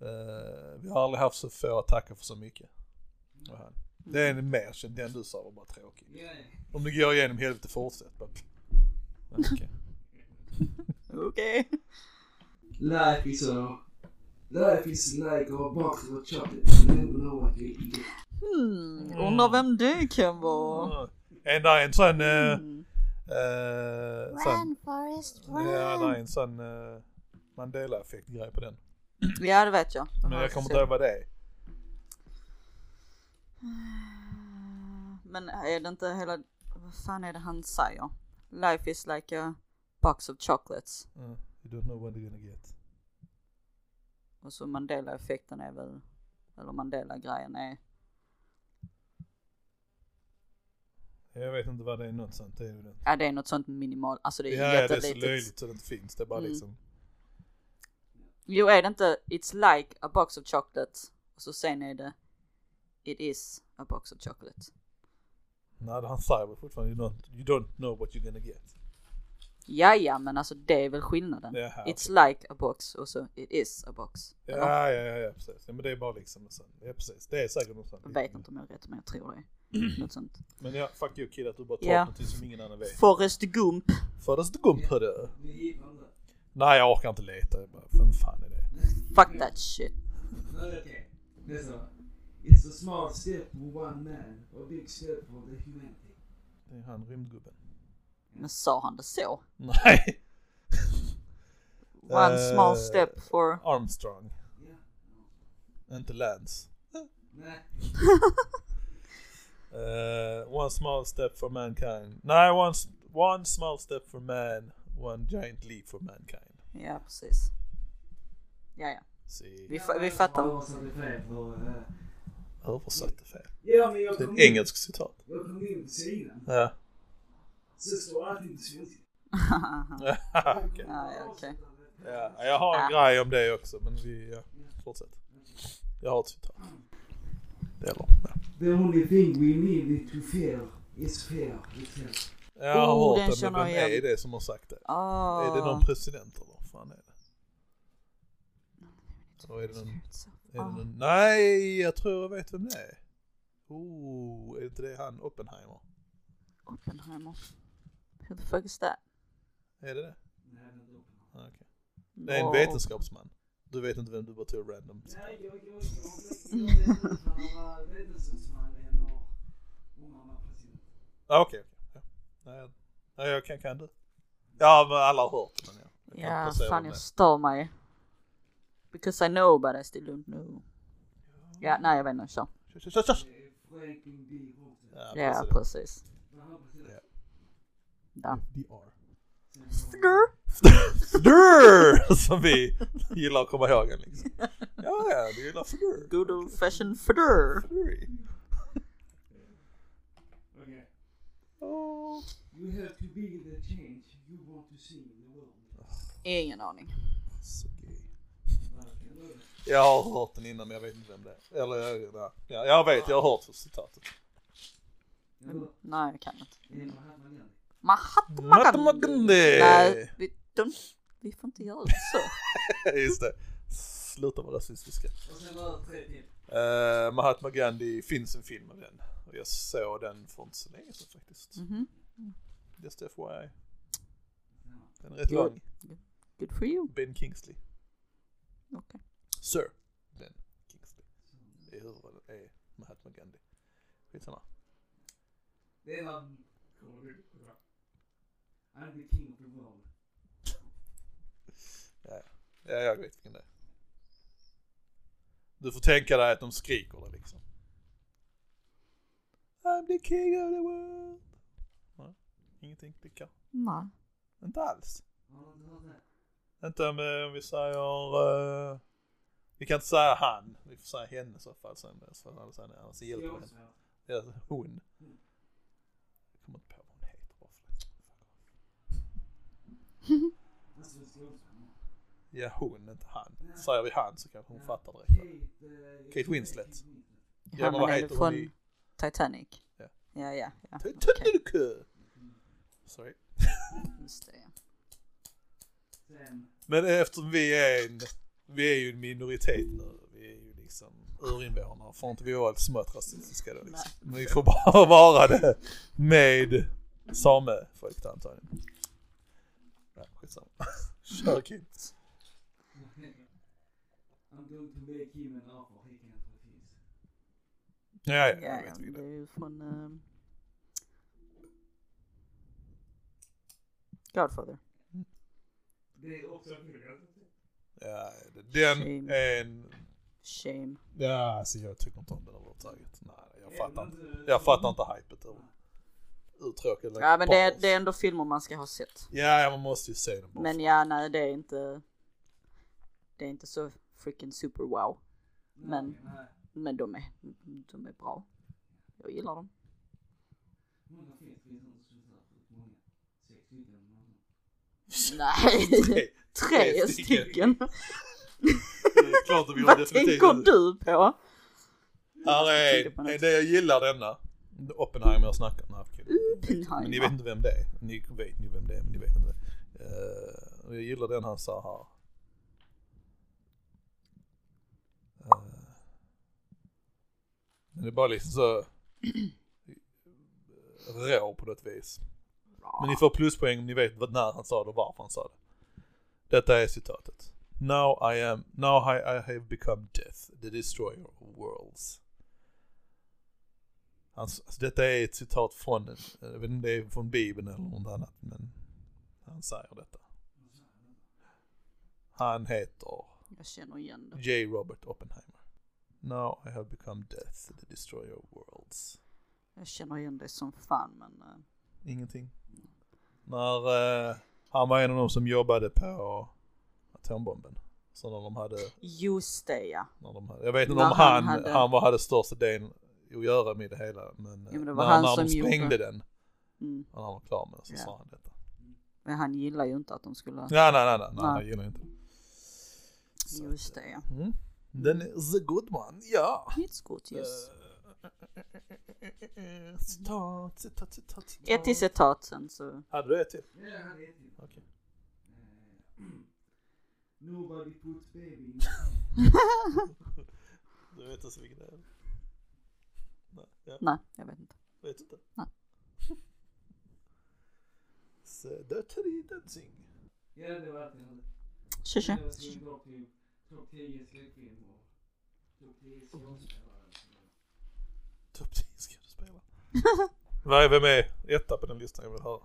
Eh, vi har aldrig haft så få attacker för så mycket. Det var han. Det är en mer känd. Den du sa var bara tråkig. Om du går igenom helvete, fortsätt bara. <laughs> Okej. Okej. Life is a... Life is like a box of chocolate. You never know what you eat. Hmm, undrar vem det kan vara. En där är en sån, eh, Mm. eh, sån, Forrest, ja det är en sån uh, Mandela-effekt grej på den. Ja, det vet jag. Men jag kommer inte ihåg vad det är. <sighs> Men är det inte hela, vad fan är det han säger? Life is like a box of chocolates. Uh, you don't know what you're gonna get. Och så Mandela-effekten är väl, eller Mandela-grejen är, Jag vet inte vad det är något sånt. Det är det. ja det är något sånt minimal, alltså det är Ja, ja, det är så jättelitet. löjligt så det inte finns. Det är bara Mm. liksom. Jo är det inte, it's like a box of chocolates. Och så sen är det, it is a box of chocolates. Nej, han säger väl fortfarande you don't, you don't know what you're gonna get. Ja, ja, men alltså det är väl skillnaden. Jaha, It's like a box och så it is a box. Ja, ja, ja, ja, precis. Ja, men det är bara liksom en sån. Ja, precis. Det är säkert något sånt. Jag vet inte om jag har rätt men jag tror det. <clears throat> Något sånt. Men ja, fuck you kid att du bara tar Ja. någonting som ingen annan vet. Forrest Gump. Fördes Gump hörru. Nej jag orkar inte leta. Jag bara, vem fan är det? Fuck that shit. Okej. Nästa va. It's a small step for one man, a big step for the humanity. Det är han rymdgubben. Men sa han det så? Nej. <laughs> One Eh, small step for... Armstrong. Ja. Inte Lance. Nej. <laughs> Uh, one small step for mankind. Nej, one, one small step for man, one giant leap for mankind. Ja, precis. Ja, ja. Se, Vi, fa- vi fattar. Eh, översatte fel. Ja men jag Det är kom ett engelskt citat. Jag kom in på sidan. Ja. Så står allting på svenska. Okej. Ja, okej. ja, jag har en Ja. grej om det också, men vi, ja, fortsätt. Jag har ett citat. Det eller, ja. The only thing we need to fear is fear itself. Jag har Oh, den hört det, känner men vem är det som har sagt det? Oh. Är det någon president eller vad fan är det? Eller är det någon, är det Ah. någon, nej jag tror jag vet vem det är. Oh, är det inte det han Oppenheimer? Oppenheimer. Who the fuck is that? Är det det? Ah, okej. Det är en vetenskapsman. Du vet inte vem du bara tog random. Nej, jag, jag, jag, vetenskapsman eller president. Ah, okej, okej. Ja. Nej, jag- nej, jag kan, kan du. Ja, men alla har hört men ja. Jag Ja, fan jag stör mig. Because I know but I still don't know. Ja, nej jag vet inte, kör. Kör. Eh. Ja, Ja, precis. precis. Var han president? Ja. FDR. Sen var- Fdur! Som vi gillar att komma ihåg liksom. Ja, ja, du gillar Fdur. Good old fashioned fudder. Fdur. Åh. You have to be the change you want to see in the world. Ingen aning. Så gay. Jag har hört den innan men jag vet inte vem det är. Eller ja, ja, jag vet, jag har hört citatet. Nej jag kan inte. Mahatma Gandhi. Mahatma Gandhi. Nej, vi, de, vi får inte göra så. <laughs> Just det. Sluta vara rasistiska. Uh, Mahatma Gandhi finns en film av den. Och jag såg den för inte så länge sedan faktiskt. Mhm. Just FYI. Den är rätt Jo. lång. Good for you. Ben Kingsley. Okej. Sir Ben Kingsley. I huvudrollen är Mahatma Gandhi. Skitsamma. Det är. Ihåg? I'm the king of the world. Ja, jag vet vilken det är. Du får tänka dig att de skriker det liksom. I'm the king of the world. Nej, ingenting klickar. Nej. Inte alls. Inte det? Om, eh, om vi säger... eh, vi kan inte säga han. Vi får säga henne i så fall sen. Så annars, annars hjälper det henne. Ja, hon. Jag kommer inte på vad hon heter bara för det. Alltså, det är skålsvärd. <laughs> Ja, hon, inte han. Säger vi han så kanske hon fattar direkt. Kate, Winslet. Ja, Ja, men vad heter hon från i- Titanic? Ja. Ja, ja, ja. Titanic! Sorry. Just det. Sen, Men eftersom vi är en, vi är ju en minoritet nu. Vi är ju liksom urinvånare. Får inte vi vara smått rasistiska då liksom. Men vi får bara vara det med samefolk då antagligen. Skitsamma. Kör Kim. I'm going to make him an offer he can't refuse. Ja, ja, Ja, jag ja, vet det vilken är det är. ju från ehm, Godfather. Det är också Ja, den Shame. är en, Shame. ja alltså jag tycker inte om den överhuvudtaget. Nej, jag fattar inte. Jag fattar inte hypet ur. Uttråkad. like Ja men det är, det är ändå filmer man ska ha sett. Ja, ja, man måste ju se bara. Men ja, nej det är inte Det är inte så freaking super wow. Men- Nej, Men de är, de är bra. Jag gillar dem. <laughs> Nej, Tre. stycken. är klart vi har Vad tänker du på? Här är en, det jag gillar denna. Oppenheimer jag snackar om. Men ni vet inte vem det är. Ni vet ni vem det är men ni vet inte. Eh, och jag gillar den han sa här. Eh, men det är bara liksom så. rå på något vis. Men ni får pluspoäng om ni vet vad- när han sa det och varför han sa det. Detta är citatet. Now I am, now I, I have become death, the destroyer of worlds. Alltså detta är ett citat från, jag vet inte om det är från bibeln eller något annat, men han säger detta. Han heter Jag känner igen det. J. Robert Oppenheimer. Now I have become death, the destroyer of worlds. Jag känner igen det som fan men eh, Ingenting. När eh, han var en av de som jobbade på atombomben. Så när de hade, just det ja. när de hade jag vet inte om han han, han, hade- var, hade största delen att göra med det hela. Men, eh, Jo, men det var när, han när som de sprängde gjorde- den, Mm. när han var klar med den, så Ja. sa han detta. Men han gillar ju inte att de skulle, Nej, nej, nej, nej, nej, Nej. han gillar inte det. Så just att, det ja. Mm. Den är the good one, ja. It's good yes. Eh, Citat, citat, citat, citat. Ett till citat sen så. Hade du ett till? Ja, jag hade ett till. Okej. Eh, <clears throat> Nobody puts baby in <laughs> Du vet inte vilken det är? Nej, ja, Nej, jag vet inte. vet inte. Nej. Så Dirty Dancing. Ja, det var allt jag hade. Tja tja. Topp 10 skräckfilm och topp 10 skådespelare. Topp 10 skådespelare. <laughs> Vem är etta på den listan jag vill höra?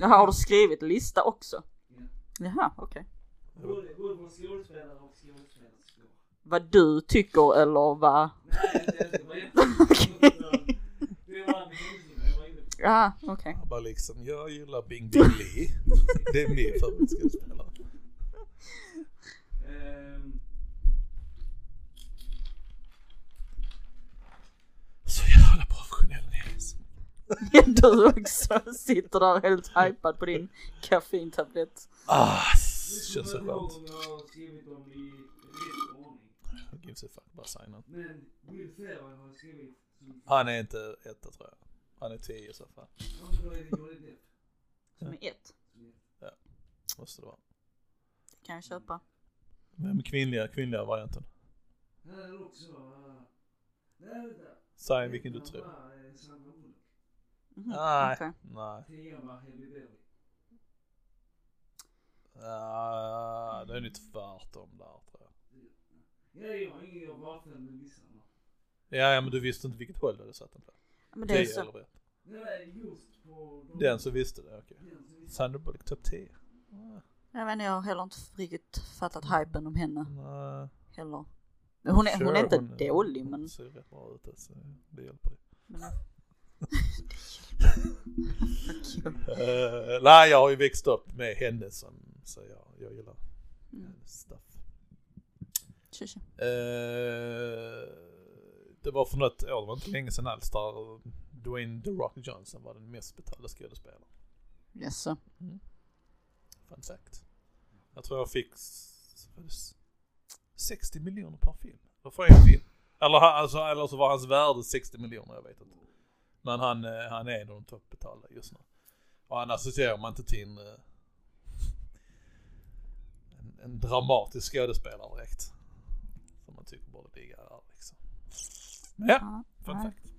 Jaha, har du skrivit lista också? Ja. Jaha, okej. Både både skådespelare och skådespelerskor. Vad du tycker eller vad? Nej, det. Det var en hemsida jag. Ja, okej. Bara liksom, jag gillar Bing Bing Lee. <laughs> Det är min favoritskådespelare. Ehm, Så jävla professionell Nils. Du också sitter där helt hypad på din koffeintablett. Ah, det känns så skönt. om jag har skrivit dem i rätt ordning. Who gives a fuck, bara signa. Men Will Ferrell har skrivit som... Han är inte etta tror jag. Han är tio i så fall. Ja, det. Som är ett. Måste det vara. Kan jag köpa. Vem kvinnliga, kvinnliga varianten? Han är också... Uh, nej, vänta. Säg vilken du tror. Bullock. Mhm, Nej. Nej. Ah, det är nog tvärtom där. Ja, jag har ingen jag följde med listan. Ja, ja men du visste inte vilket håll du hade satt den på. Men det är Tio så. eller ett. Nej, just på... de- Den så visste det, okej. Som. Sandra Bullock topp 10. Ah, Jag vet inte, jag har heller inte riktigt fattat hypen om henne Nej. heller. Men hon är, hon är Sure, inte hon- dålig men... Hon ser rätt bra ut alltså. Det hjälper ju. men. <laughs> Eh, nej, jag har ju växt upp med henne som, så jag, jag gillar Mm. hennes stuff. Tja, tja. Eh, det var för något år, det var inte länge sedan alls, där Dwayne The Rock Johnson var den mest betalda skådespelaren. Jaså? Fun fact. Jag tror jag fick s- vad är det, s- 60 miljoner per film. Eller för en film. Eller, alltså, eller så var hans värde 60 miljoner, jag vet inte. Men han, eh, han är en av de toppbetalda just nu. Och han associerar man inte till en, eh, en, en dramatisk skådespelare direkt. Ligga där liksom. Ja, Ja. fun nej. fact.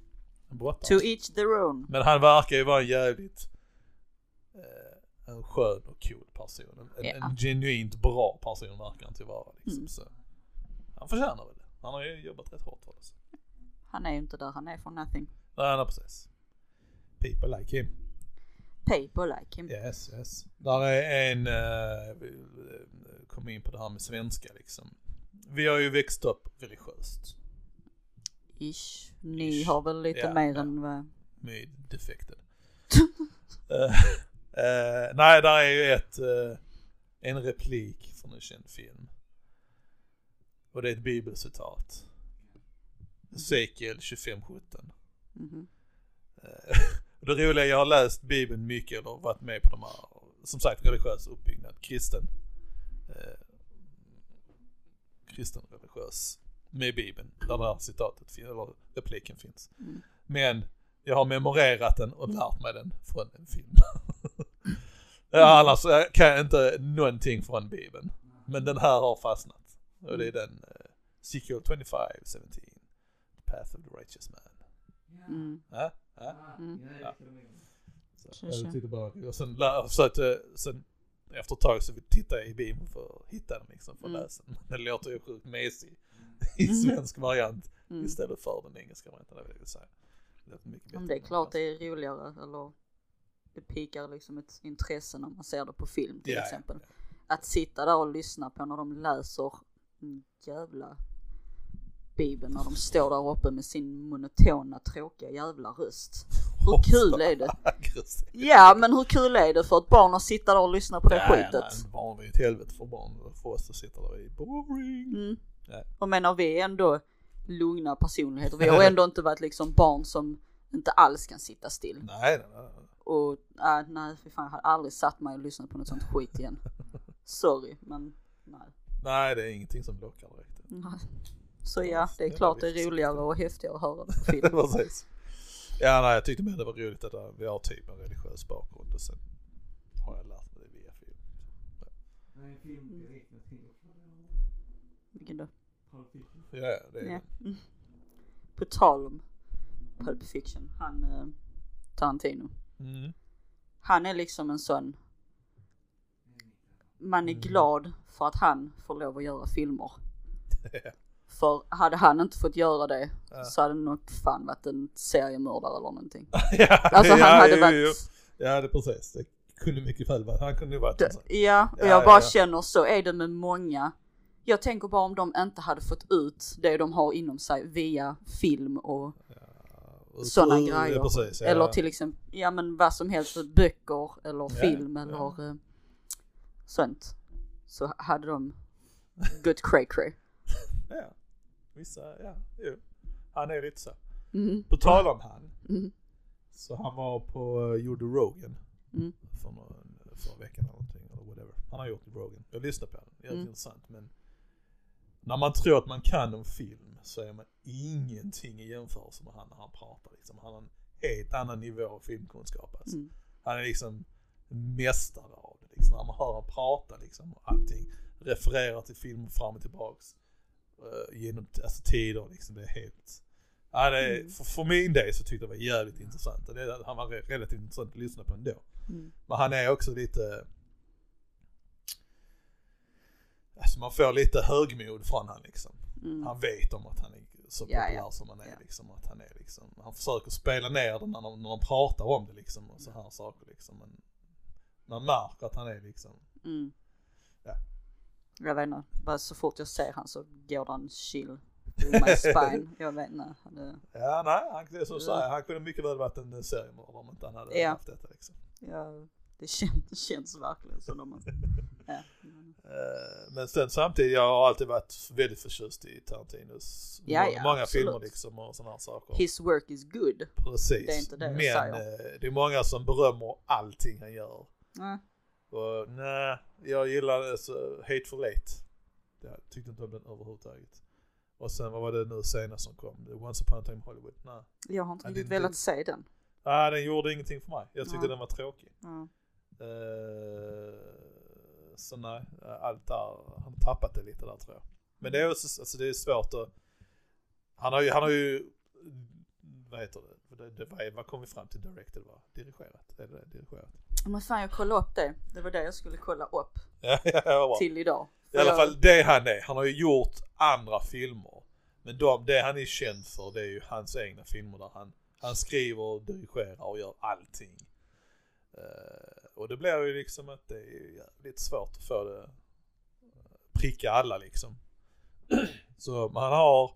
Brottare. To each their own. Men han verkar ju vara en jävligt eh, en skön och cool person. En, Ja. en genuint bra person verkar han till vara liksom. Mm. Så han förtjänar väl det. Han har ju jobbat rätt hårt för det. så. Han är ju inte där han är for nothing. Nej, nej precis. People like him. Paper like him. Yes, yes. Där är en, eh, eh, kom in på det här med svenska liksom. Vi har ju växt upp religiöst. Ish. Ni Ish. har väl lite Ja, mer ja. än vad... med defected. <laughs> Eh, nej, där är ju ett, eh, en replik från en känd film. Och det är ett bibelcitat. Ezekiel 25.17. Mhm. Eh, och <laughs> det roliga, jag har läst bibeln mycket eller varit med på de här, som sagt religiös uppbyggnad, kristen. Eh, kristen religiös med bibeln, där det här citatet, eller repliken finns. Mm. Men jag har memorerat den och lärt mig den från en film. <laughs> ja, annars eh, kan jag inte någonting från bibeln. Men den här har fastnat. Och det är den, uh, Ezekiel 25, 17. The path of the righteous man. Ja. Mm. Ja, Ja. Mm. Ja. Så, jag så. tyckte bara, och sen lä- försökte, sen efter ett tag så tittade jag i bion för att hitta den liksom, för att Mm. läsa den. <laughs> Den låter ju sjukt mesig i svensk variant Mm. istället för den engelska varianten, det vill jag säga. Det mycket bättre. det är klart det är roligare eller det pikar liksom ett intresse när man ser det på film till Ja, ja, exempel. ja. Att sitta där och lyssna på när de läser jävla bibeln när de står där uppe med sin monotona tråkiga jävla röst. Hur kul är det? <laughs> Ja men hur kul är det för ett barn att sitta där och lyssna på det Ja, skitet? nej, barn är ju ett helvete för barn, för oss att sitta där i boring. Mm. Och menar vi är ändå lugna personligheter. Vi har <laughs> ändå inte varit liksom barn som inte alls kan sitta still. Nej, nej, nej. nej. Och äh, nej för fan jag hade aldrig satt mig och lyssnat på något sånt skit igen. <laughs> Sorry men nej. Nej, det är ingenting som lockar direkt. nej. Så ja, det är Ja, klart det är roligare och häftigare att höra på <laughs> film. Precis. Ja, nej, jag tyckte mer det var roligt att äh, vi har typ en religiös bakgrund och sen har jag lärt mig det via film. På. Vilken då? Pulp Fiction. Ja, ja, det är Ja. det. Mm. På tal om Pulp Fiction, han eh, Tarantino. Mm. Han är liksom en sån, man är Mm. glad för att han får lov att göra filmer. <laughs> Ja. För hade han inte fått göra det Ja. så hade det nog fan varit en seriemördare eller någonting. <laughs> ja, Alltså ja, han hade jo, varit, jo. Ja, det är precis. Det kunde mycket väl vara. Han kunde ju varit sån. ja och Ja, jag ja, bara ja. känner så är det med många. Jag tänker bara om de inte hade fått ut det de har inom sig via film och sådana så- grejer. Ja, precis, ja. Eller till exempel, ja men vad som helst, böcker eller film ja. eller eh, sånt. Så hade de gått cray cray. <laughs> Ja, vissa, ja, jo. Han är lite så. Mm. På tal om han, Mm. så han var på uh, Joe Rogan Mm. för någon, förra veckan eller någonting, eller whatever. Han har gjort Rogan. Jag lyssnade på den, jävligt Mm. intressant men när man tror att man kan om film så är man ingenting i jämförelse med han när han pratar liksom. Han har en helt annan nivå av filmkunskap alltså. Mm. Han är liksom mästare av det liksom. När man hör honom prata liksom och allting. Refererar till film fram och tillbaks. Uh, genom alltså, tider liksom. Det är helt... Ja, det är, Mm. för, för min del så tyckte jag det var jävligt intressant. Och det, han var re- relativt intressant att lyssna på ändå. Mm. Men han är också lite... Alltså man får lite högmod från han liksom. Mm. Han vet om att han är så Ja, populär ja. som han är Ja. liksom. Att han är liksom, han försöker spela ner det när när de pratar om det liksom och så här saker liksom. Men man märker att han är liksom, Mm. Ja. Jag vet inte, bara så fort jag ser han så går det en chill my spine. <laughs> Jag vet inte. Det, ja nej, han, det är som säger, han kunde mycket väl varit en seriemördare om inte han hade Ja. haft detta liksom. ja, det känns, känns verkligen som de <laughs> ja. Eh, Men sen samtidigt, jag har alltid varit väldigt förtjust i Tarantinos Ja, ja, många absolut. filmer liksom och sådana här saker. His work is good. Precis. det är inte det jag Men säger. eh, det är många som berömmer allting han gör. Ja. Och nej, jag gillar så Hateful Eight. Jag tyckte inte om den överhuvudtaget. Och sen vad var det nu senast som kom? Once upon a time Hollywood? Nej. Jag har inte Ja, riktigt velat se den. Nej, den gjorde ingenting för mig. Jag tyckte Nej. den var tråkig. Ja. Eh, så nej, allt där, han tappat det lite där tror jag. Men det är också, alltså det är svårt att, han har ju, han har ju, vad heter det, det, det vad, vad kom vi fram till directed va? Dirigerat? Är det? Dirigerat? Men fan jag kollade upp det. Det var det jag skulle kolla upp <laughs> Ja, ja, till idag. I alla jag- fall det han är. Han har ju gjort andra filmer. Men de, det han är känd för det är ju hans egna filmer där han, han skriver, dirigerar och gör allting. Eh, och det blir ju liksom att det är jävligt svårt att få det eh, pricka alla liksom. <clears throat> Så men han har,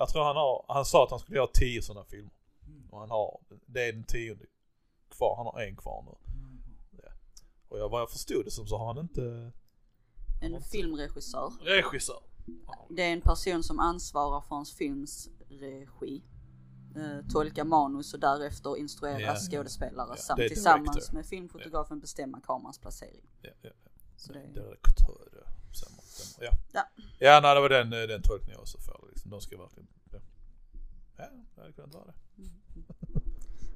jag tror han har, han sa att han skulle göra tio sådana filmer. Och han har, det är den tionde kvar, han har en kvar nu. Och jag, vad jag förstod det som så har han inte En filmregissör. regissör. Det är en person som ansvarar för hans films regi. Eh, tolka manus och därefter instruera Ja, ja. skådespelare Ja, samt tillsammans med filmfotografen bestämma kamarans placering. Ja, ja, ja. Så det är, Direktör. Ja. Ja. ja, nej det var den, eh, den tolkningen jag också får. Liksom. De ska verkligen, ja. Ja, det hade kunnat vara det.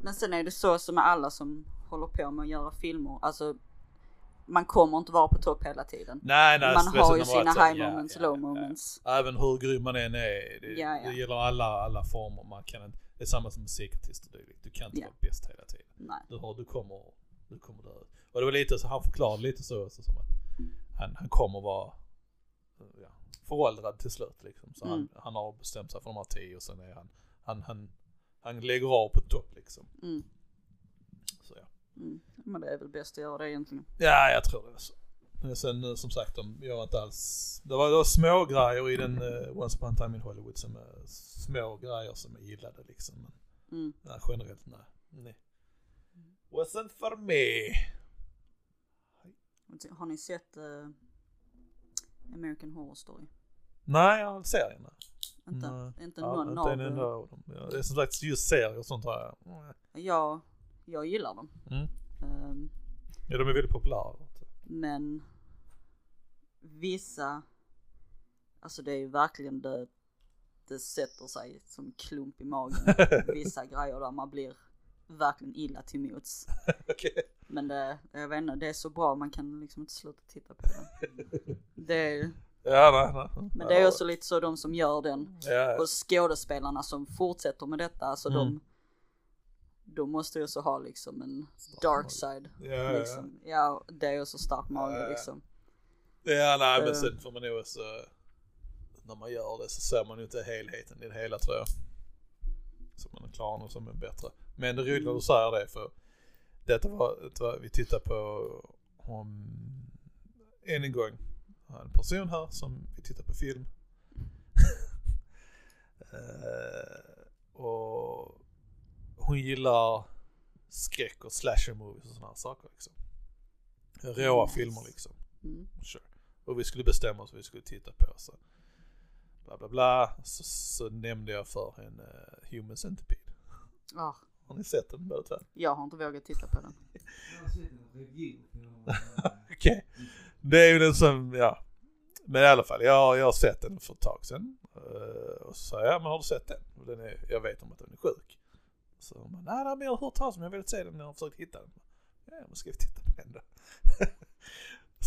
Men sen är det så som med alla som håller på med att göra filmer. Alltså man kommer inte vara på topp hela tiden. Nej, nej. man har ju sina så- high ja, moments, ja, low moments. Även hur grym man än är. Det, Ja, det gäller alla, alla former. Man kan inte, Det är samma som musikartist och dylikt. Du kan inte vara bäst hela tiden. Nej. Du, har, du kommer, du kommer dö. Och det var lite så, han förklarade lite så också som att han, han kommer vara föråldrad till slut liksom. Så han, Mm. han har bestämt sig för de här tio och sen är han, han, han, han lägger av på topp liksom. Mm. Så ja. Mm. Men det är väl bäst att göra det egentligen. Ja, jag tror det. Så. Men sen nu som sagt, de gör inte alls... Det var, det var små grejer i den uh, Once upon a time in Hollywood som är små grejer som är gillade liksom. Men Mm. nej, generellt nej. nej. Wasn't for me. Har ni sett eh, American Horror Story? Nej, jag har serien där. Inte, Nej. inte Ja, någon inte av en av dem. Ja, det är som sagt just serier och sånt jag. Nej. Jag, gillar dem. Mm. Ehm, Ja, de är väldigt populära. men vissa, alltså det är ju verkligen det, det sätter sig som klump i magen. <laughs> Vissa grejer där man blir verkligen illa till mots. <laughs> Okej. Men det, jag vet inte, det är så bra man kan liksom inte sluta titta på det. <laughs> Det är, Ja, nej, nej. men det är också lite så de som gör den Ja, och skådespelarna som fortsätter med detta, alltså Mm. de, de måste ju så ha liksom en dark side. Ja, ja, ja. Liksom. Ja, det är ju så stark mage ja. liksom. Ja, nej, men Eh. sen får man nog också, när man gör det så ser man ju inte helheten i det hela tror jag. Så man klarar nog som är bättre. Men det är roligt när du säger det för detta var, detta var vi tittar på om, än en gång, en person här som vi tittar på film. <laughs> Eh, och hon gillar skräck och slasher movies och sådana här saker liksom. Råa Nice. filmer liksom. Mm. Sure. Och vi skulle bestämma oss vad vi skulle titta på. Så bla bla bla. Så, så nämnde jag för henne uh, Human Centipede. Ah, Har ni sett den båda två? jag har inte vågat titta på den. <laughs> Okej. Det är ju den som, ja. Men i alla fall, jag, jag har sett den för ett tag sedan. Eh, och så sa jag, ja men har du sett den? Och den är, jag vet om att den är sjuk. Så hon bara, nej, nej men jag har hört talas om, jag vill se den, jag har försökt hitta den. Ja, men ska vi titta på den då? <laughs>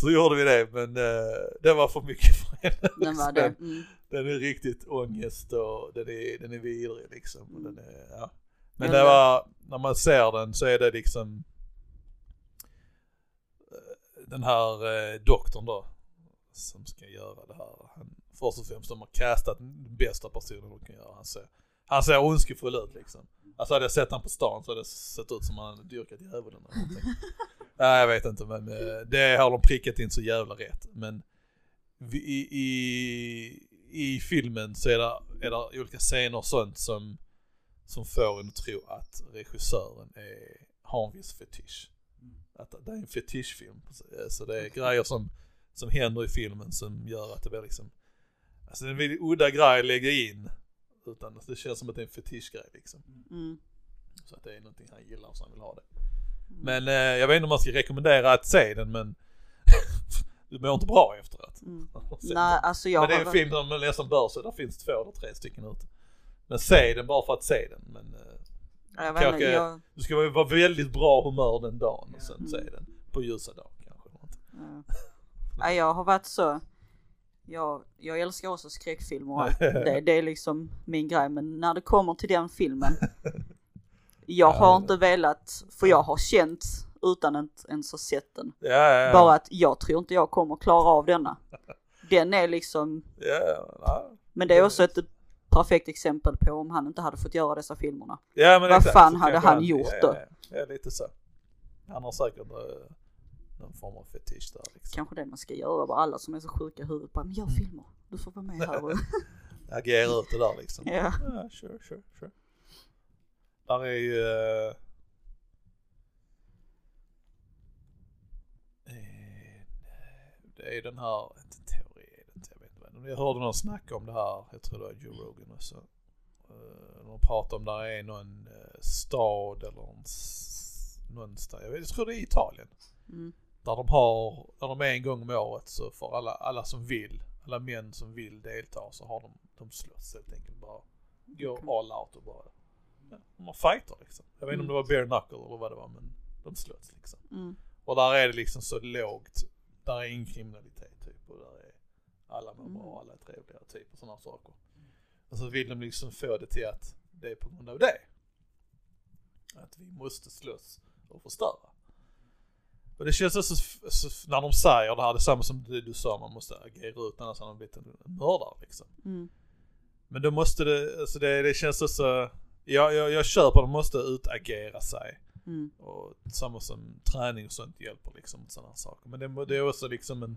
så gjorde vi det, men uh, det var för mycket för henne. Den var det. <laughs> Mm. Den är riktigt ångest och den är, den är vidrig liksom. Och den är, ja. Men det det- var, när man ser den så är det liksom eh, den här eh, doktorn då som ska göra det här. Han, först och främst de har castat den bästa personen de kan göra. Han ser, han ser ondskefull ut liksom. Alltså hade jag sett han på stan så hade det sett ut som han hade dyrkat djävulen eller någonting. <laughs> Nej jag vet inte men eh, det har de prickat in så jävla rätt. Men vi, i, i, i filmen så är det, är det olika scener och sånt som, som får en att tro att regissören är, har en viss fetisch. Att det är en fetischfilm. Så det är grejer som, som händer i filmen som gör att det blir liksom, alltså det är en väldigt udda grej att lägga in. Utan det känns som att det är en fetischgrej liksom. Mm. Så att det är någonting han gillar så han vill ha det. Men eh, jag vet inte om man ska rekommendera att se den men <laughs> du mår inte bra efteråt. Mm. <laughs> Nej, alltså jag men det är en film som man nästan bör se, där finns två eller tre stycken ute. Men se den bara för att se den. Men eh, jag, vet inte, kanske- jag, du ska vara väldigt bra humör den dagen och sen Mm. se den på ljusa dagen kanske. ja. Nej, jag har varit så, jag, jag älskar också skräckfilmer och allt. <laughs> det, det är liksom min grej men när det kommer till den filmen jag har Ja. inte velat, för jag har känt utan att ens ha sett den. Ja, ja, ja. Bara att jag tror inte jag kommer klara av denna. Den är liksom, Ja, ja. men det är också ett perfekt exempel på om han inte hade fått göra dessa filmerna. ja Vad exakt, fan hade kanske han gjort ja, då? Ja, lite så. Han har säkert eh, någon form av fetisch där liksom. Kanske det man ska göra, bara alla som är så sjuka i huvudet bara, men gör filmer. Du får vara med här och... <laughs> Agera ut det där liksom. ja. Ja, sure, sure, sure. Där är ju... eh, det är den här, inte teori är det inte, jag hörde någon snacka om det här, jag tror det var Joe Rogan också. Uh, de pratar om där är någon eh, stad eller någon, någonstans, jag, vet, jag tror det är Italien. Mm. Där de har, där de är en gång om året så får alla, alla som vill, alla män som vill delta så har de, de slåss helt enkelt bara. Går all out och bara, ja, de har fighter liksom. Jag vet inte om det var bare knuckle eller vad det var men de slåss liksom. Mm. Och där är det liksom så lågt, där är ingen kriminalitet typ och där är alla mår bra, Mm. alla är trevliga typ och sådana saker. Och så vill de liksom få det till att det är på grund av det. Att vi måste slåss och förstöra. Och det känns också, så, när de säger det här, det samma som det du sa, man måste agera ut annars hade man blivit en mördare liksom. Mm. Men då måste det, alltså det, det känns också, jag, jag, jag köper att de måste utagera sig. Mm. Och samma som träning och sånt hjälper liksom sådana saker. Men det, det är också liksom en,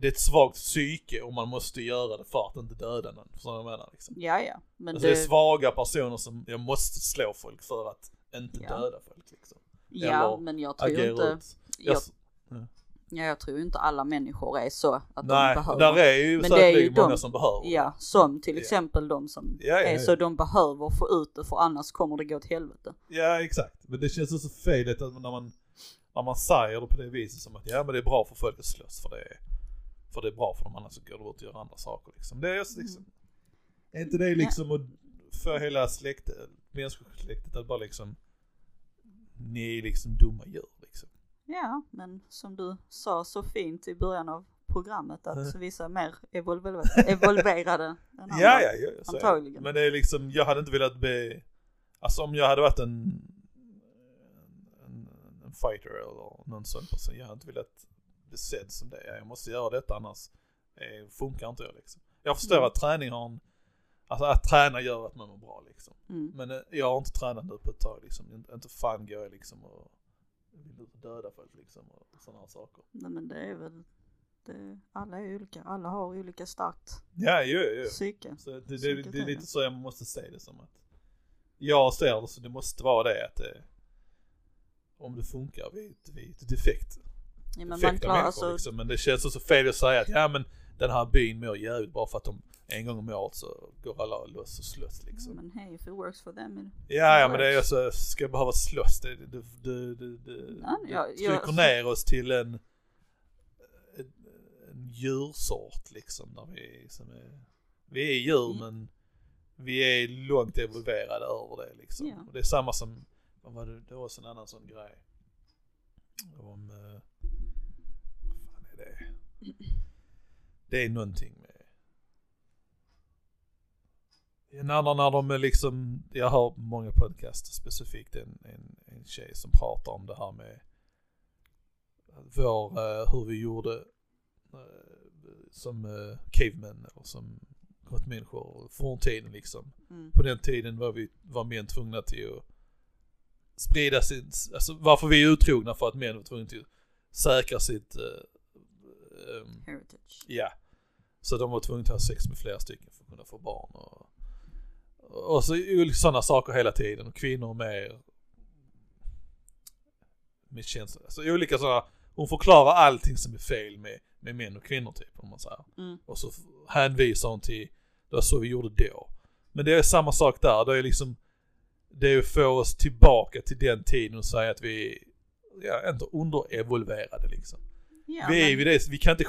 det är ett svagt psyke om man måste göra det för att inte döda någon. Förstår du vad jag menar liksom? Ja, ja. Men Alltså det är svaga personer som, jag måste slå folk för att inte Ja. döda folk liksom. ja, men jag tror inte, ut. jag, Jag, ja, jag tror inte alla människor är så att nej, de behöver. där är ju Men det är ju säkerligen många de- som behöver. Ja, som till Ja. exempel de som Ja, ja, är ja. så de behöver få ut det för annars kommer det gå åt helvete. Ja exakt, men det känns också fel att när man, när man säger det på det viset som att ja men det är bra för folk att slåss för det är, för det är bra för dem annars så går de ut och gör andra saker liksom. Det är just liksom, är inte det liksom att få hela släktet, människosläktet att bara liksom, ni är liksom dumma djur liksom. Ja, men som du sa så fint i början av programmet att <laughs> vissa är mer evolverade, evolverade än <laughs> andra. Ja, ja, ja, det. Antagligen. Men det är liksom, jag hade inte velat bli, alltså om jag hade varit en, en, en fighter eller någon sån person, jag hade inte velat sedd som det. Jag måste göra detta annars eh, funkar inte jag liksom. Jag förstår Mm. att träning har en, alltså att träna gör att man mår bra liksom. Mm. Men eh, jag har inte tränat nu på ett tag liksom, inte, inte fan går jag liksom och vill ut och döda folk liksom och sådana här saker. Nej, men det är väl, det, alla är olika, alla har olika starkt Ja, jo, jo. psyke. Så det, det, Säkert det är är lite det. så jag måste se det som att jag ser det så det måste vara det att det, om det funkar, vi är ett, vi är ett defekt. Ja, men man klarar, människor alltså, liksom. Men det känns också fel att säga att ja men den här byn mår jävligt bara för att de en gång om året så går alla loss och slåss ja, liksom. men hey, if it works for them. Ja, ja men det är alltså, ska jag behöva slåss? Det, det, det, det, det, Ja, jag- trycker jag- ner oss till en, en, en djursort liksom. Där vi, som är, vi är djur Mm. men vi är långt evolverade över det liksom. Ja. Och det är samma som, vad var det, det var också en annan sån grej. Om, eh, vad fan är det? Är någonting med en annan när de är liksom, jag hör många podcaster specifikt en, en, en tjej som pratar om det här med vår, eh, hur vi gjorde eh, som uh, cavemen eller som grottmänniskor forntiden liksom. Mm. På den tiden var vi, var män tvungna till att sprida sin, alltså varför vi är utrogna för att män var tvungna till att säkra sitt, eh, ehm, Heritage. Ja. Så de var tvungna att ha sex med flera stycken för att kunna få barn och, och så sådana saker hela tiden och kvinnor med med känslor, alltså olika sådana, hon förklarar allting som är fel med, med män och kvinnor typ om man säger. Mm. Och så hänvisar hon till, det var så vi gjorde då. Men det är samma sak där, det är liksom, det är att få oss tillbaka till den tiden och säga att vi, ja inte underevolverade liksom. Ja, vi är men- vid det, vi kan inte,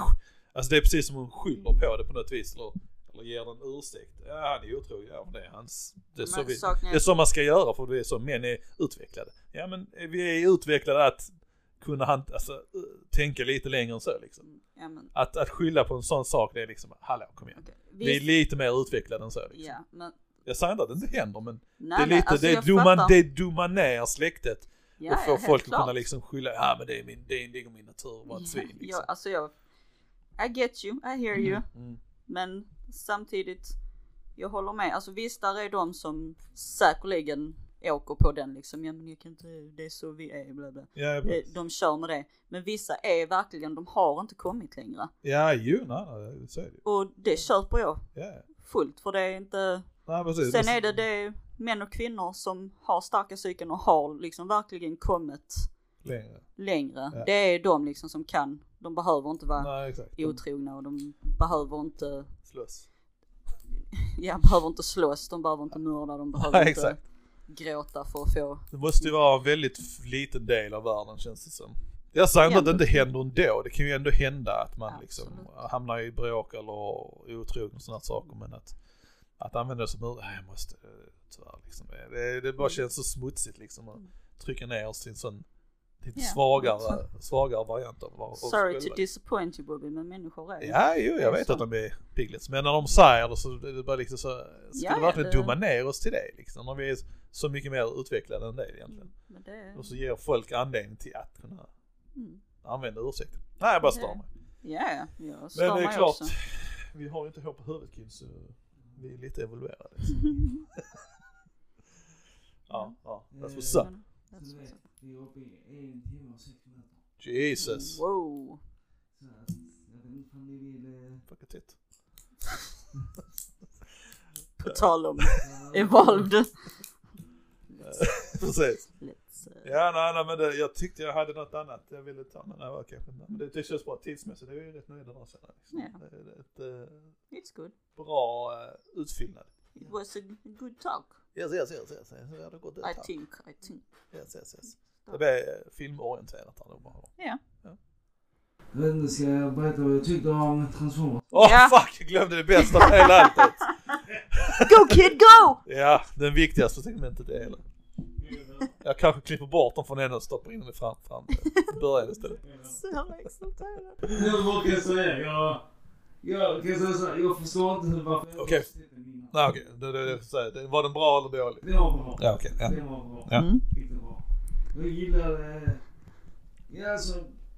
alltså det är precis som hon skyller på det på något vis eller, eller ger den ursäkt. Ja han är otrogen, ja det är hans, det är, så vi, är- det är så man ska göra för det är så män är utvecklade. Ja men vi är utvecklade att kunna hant, alltså, uh, tänka lite längre än så liksom. Ja, men, Att, att skylla på en sån sak det är liksom, hallå kom igen. okej. Vi är Visst- lite mer utvecklade än så liksom. Ja, men Jag säger inte att det inte händer men nej, det är lite, alltså, det, dummar, fattar. det dummar ner släktet ja, och helt folk att klart. kunna liksom skylla, ja men det är min, det ligger min natur att vara ett svin Ja, liksom. alltså jag, I get you, I hear you. Mm. Men samtidigt, jag håller med. Alltså visst, där är de som säkerligen åker på den liksom. Ja men jag kan inte, det är så vi är, bla bla. Ja, precis. De kör med det. Men vissa är verkligen, de har inte kommit längre. ja jo, nej, nej, så är det ju. Och det köper jag Ja, fullt för det är inte, nej precis. sen är det, det män och kvinnor som har starka psyken och har liksom verkligen kommit Längre. längre. Ja. Det är de liksom som kan, de behöver inte vara Nej, exakt. Otrogna och de behöver inte, slåss. ja behöver inte slåss, de behöver inte mörda, de behöver Nej, inte exakt. gråta för att få, Det måste ju vara en väldigt liten del av världen känns det som. Jag säger inte att det inte händer ändå. Det kan ju ändå hända att man liksom Absolut. hamnar i bråk eller otrogen och sådana saker. Men att, att använda det som ur, jag måste tyvärr liksom. Det, det bara känns så smutsigt liksom att trycka ner oss till en sån, lite Ja. svagare, svagare variant av vad Sorry to själva. disappoint you Bobby, men människor är Ja, jo, jag vet att de är piglets. Men när de säger det så är det bara liksom så, ska Ja, ja, verkligen det- dumma ner oss till det liksom? När vi är så mycket mer utvecklade än det egentligen. Men det är... Och så ger folk anledning till att kunna Mm. använda ursäkten. Nej, jag bara stör Det- mig. Ja, ja, jag Men stör det är klart, också. vi har ju inte hår på huvudet kids, så vi är lite evolverade. <laughs> ja, ja, that's what's up. That's what's vi är uppe i en timme och sex minuter. Jesus. Wow. Så att, jag vet inte om ni vill... eh, Fuck it. it. <laughs> På tal om evolved. <laughs> Precis. Let's, uh, Ja, nej, nej, men det, jag tyckte jag hade något annat jag ville ta, men det var kanske inte. Men det, det känns bra tidsmässigt, det är ju rätt där sen. Liksom. Ja. Det är ett eh, It's good. bra uh, utfyllnad. It was a good talk. Yes, yes, yes, yes. yes. Ja, det går I think, I think. Yes, yes, yes. Det blev eh, filmorienterat här nu bara. Ja. Vet inte, ska jag berätta vad jag tyckte om Transformers? Åh Ja. fuck, jag glömde det bästa av hela alltet. <laughs> Go kid go! Ja, den viktigaste segmentet i hela. Jag kanske klipper bort dem från henne och stoppar in dem i fram, fram början istället. Så jävla exalterad. Nu kan jag säga? Jag, jag kan säga så här, jag förstår inte hur varför jag Okej. sett den innan. Nej okej, det, det, det, så här, det, var den bra eller dålig? Den var bra. Ja okej, ja. Den var bra. Ja. Mm. Bra. Jag gillar, eh, ja alltså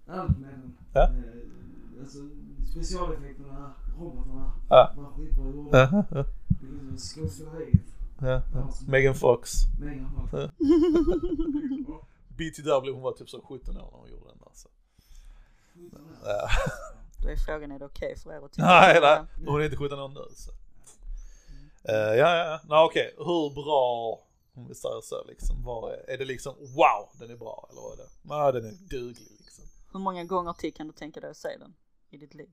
allt med den. Ja. Eh, alltså specialeffekterna, robotarna. Ja. Var skitbra gjorda. Ja, ja, Liksom Skådespeleriet. ja, ja. Megan Fox. Megan Fox. Ja. <laughs> BTW hon var typ så 17 år när hon gjorde den där så. Ja. Då är frågan, är det okej för er att titta Nej, nej, det? hon är inte 17 år nu så. Eh, ja, ja, nej okej, hur bra, om vi säger så liksom, var är, är det liksom wow, den är bra eller vad är det? Ja, den är duglig liksom. Hur många gånger till kan du tänka dig att se den i ditt liv?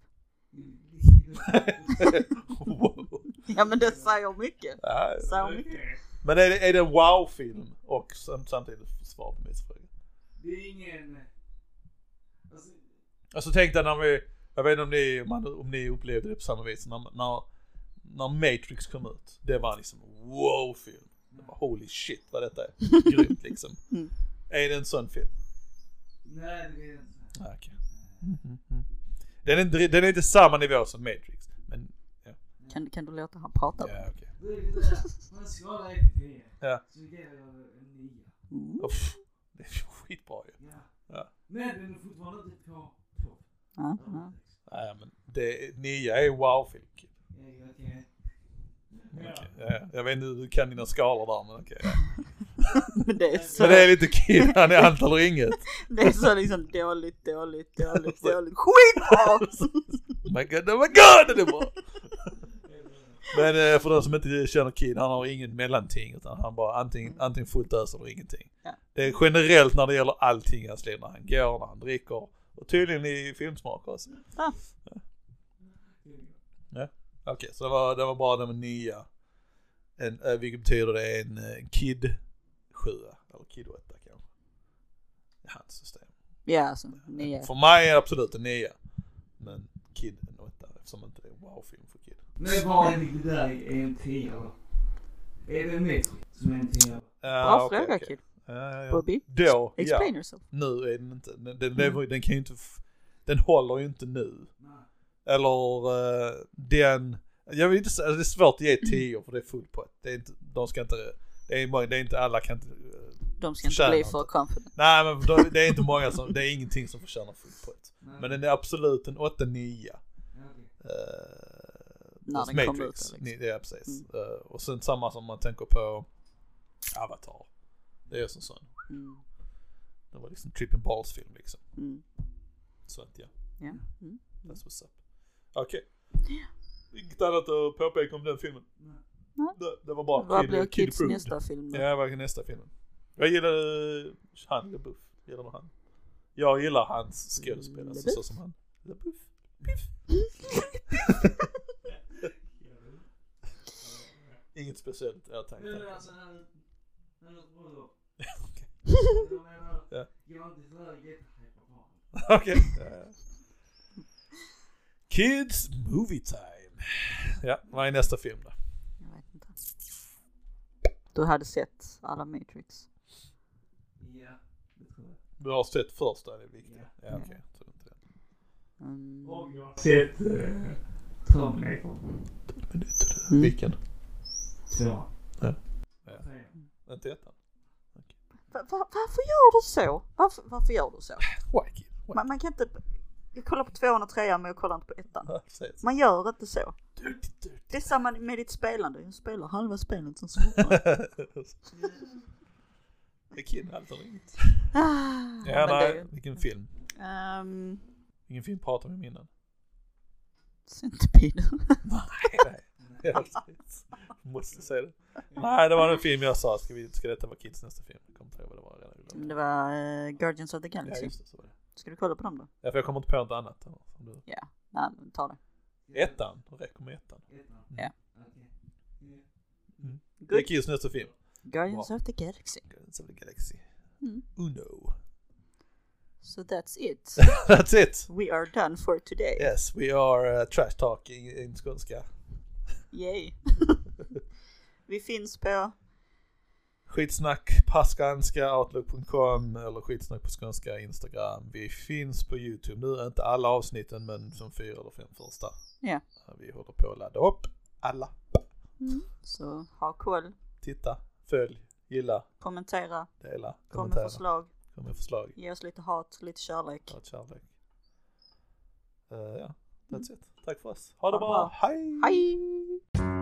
wow. <laughs> Ja men det säger mycket. Ja, Säger mycket. men är det, är det en wow-film och sam- samtidigt svar på min fråga? Det är ingen... Alltså, Alltså tänk dig när vi, jag vet inte om ni, om ni upplevde det på samma vis, när, när, när Matrix kom ut. Det var liksom wow-film. Det var Holy shit vad detta är grymt liksom. <laughs> Mm. Är det en sån film? nej det är inte. Ah, okej. Den, är inte, den är inte samma nivå som Matrix. Men Kan, kan du låta han prata? ja okej. Det är lite där. På en skala 1 till 10. Ja. Så ger jag en 9. Mm. Uff, Det är skitbra ju. Ja. Ja. Men den är fortfarande inte på topp. Nej men det, nia är wow-film. Ja, ja. Jag vet inte hur du kan dina skalor där men okej. ja. <laughs> Men det är så, Men det är lite kid, han är allt eller inget. <laughs> det är så liksom dåligt, dåligt, dåligt, dåligt. Skitbra! <laughs> Oh my god, oh my god den är bra! Men eh, för de som inte känner Kid, han har inget mellanting utan han bara antingen, antingen fullt ös eller ingenting. Ja. Det är generellt när det gäller allting i hans liv, när han går, när han dricker och tydligen i filmsmak också. Ja. Okej, så det var, det var bara nummer nia. En, eh, vilket betyder det är en eh, Kid 7 eller Kid 8 kanske. I hans system. Ja alltså, nio. För mig är det absolut en nia. Men Kid en 8 eftersom inte det är en wow-film för Kid. Men vad är det där är en 10 eller? Är det en Matrix som är en 10 eller? Ja, Bra fråga kid. Ja, ja, ja. Bobby, Då, ja. explain yourself. Nu är den inte, den, den, lever- den kan ju inte, den håller ju inte nu. Nej. Eller uh, den, jag vill inte säga, det är svårt att ge 10 för det är fullt på det. är inte, de ska inte, det är, många- det är inte alla kan inte, eh, De ska inte bli för confident. nej men de, det är inte många som, det är ingenting som förtjänar fullt på det. Nej. Men den är absolut en 8-9. Ja, okej. Uh, När den kom ut, liksom. Ja precis. Eh, och sen samma som man tänker på Avatar. Det är som sån. Mm. Det var liksom tripping balls film liksom. Mm. Så att ja, Ja. Mm. that's what's up. Okej. Inget annat att påpeka om den filmen. Det, det var bra. Vad Kid- blir Kid Kids approved. nästa film då? Ja, vad är nästa filmen? Jag gillar uh, han LeBuff. Gillar du han? Jag gillar hans skådespel, alltså så som han. LeBuff. <laughs> Inget speciellt, jag tänkte. Okej. <laughs> Är inte honom. <laughs> Okej. Kids Movie Time. Ja, vad är nästa film då? Jag vet inte. Du hade sett alla Matrix. Ja, det tror jag. Du har sett första, det är viktigt. Ja, Ja. okej. Så det är inte det. Mm. Och jag har sett uh, Terminator Mm. Vilken? 2. Inte ettan? Va- va- varför gör du så? Varför, varför gör du så? <laughs> Why kid? Why? Man, man kan inte, jag kollar på tvåan och trean men jag kollar inte på ettan. Man gör inte så. Det är samma med ditt spelande. Jag spelar halva spelet som slutar. <laughs> Det är kid, eller inget. Ah, Ja, nej, det- vilken film? Ehm, Vilken film pratar vi om innan? Centipede. <laughs> Nej, nej. Ja. Måste säga det. Nej, det var en film jag sa, ska, vi, ska detta vara Kids nästa film? Jag kommer inte ihåg vad det var redan. Det var eh, Guardians of the Ja, Galaxy. just det, så var det. Ska du kolla på dem då? Ja, för jag kommer inte på något annat. du- Ja, nej ta det. Ettan, det räcker med ettan. Ja. Okej. Det är. Kids nästa film. Guardians of the Galaxy. Guardians of the Galaxy. Mm. Uno. So that's it. <laughs> That's it! We are done for today. Yes, we are uh, trash talking in skånska. Yay. <laughs> Vi finns på Skitsnack på skånska, outlook.com eller skitsnack på skånska Instagram. Vi finns på YouTube nu, inte alla avsnitten men som fyra eller fem första. Ja. Vi håller på att ladda upp alla. Mm. Så ha koll, Titta, följ, gilla, kommentera, dela, kom med kommentera, förslag, kom med förslag. ge oss lite hat, lite kärlek. Ja, kärlek. Uh, ja, that's it. Tack för oss. Ha det bra. Hej! Hej!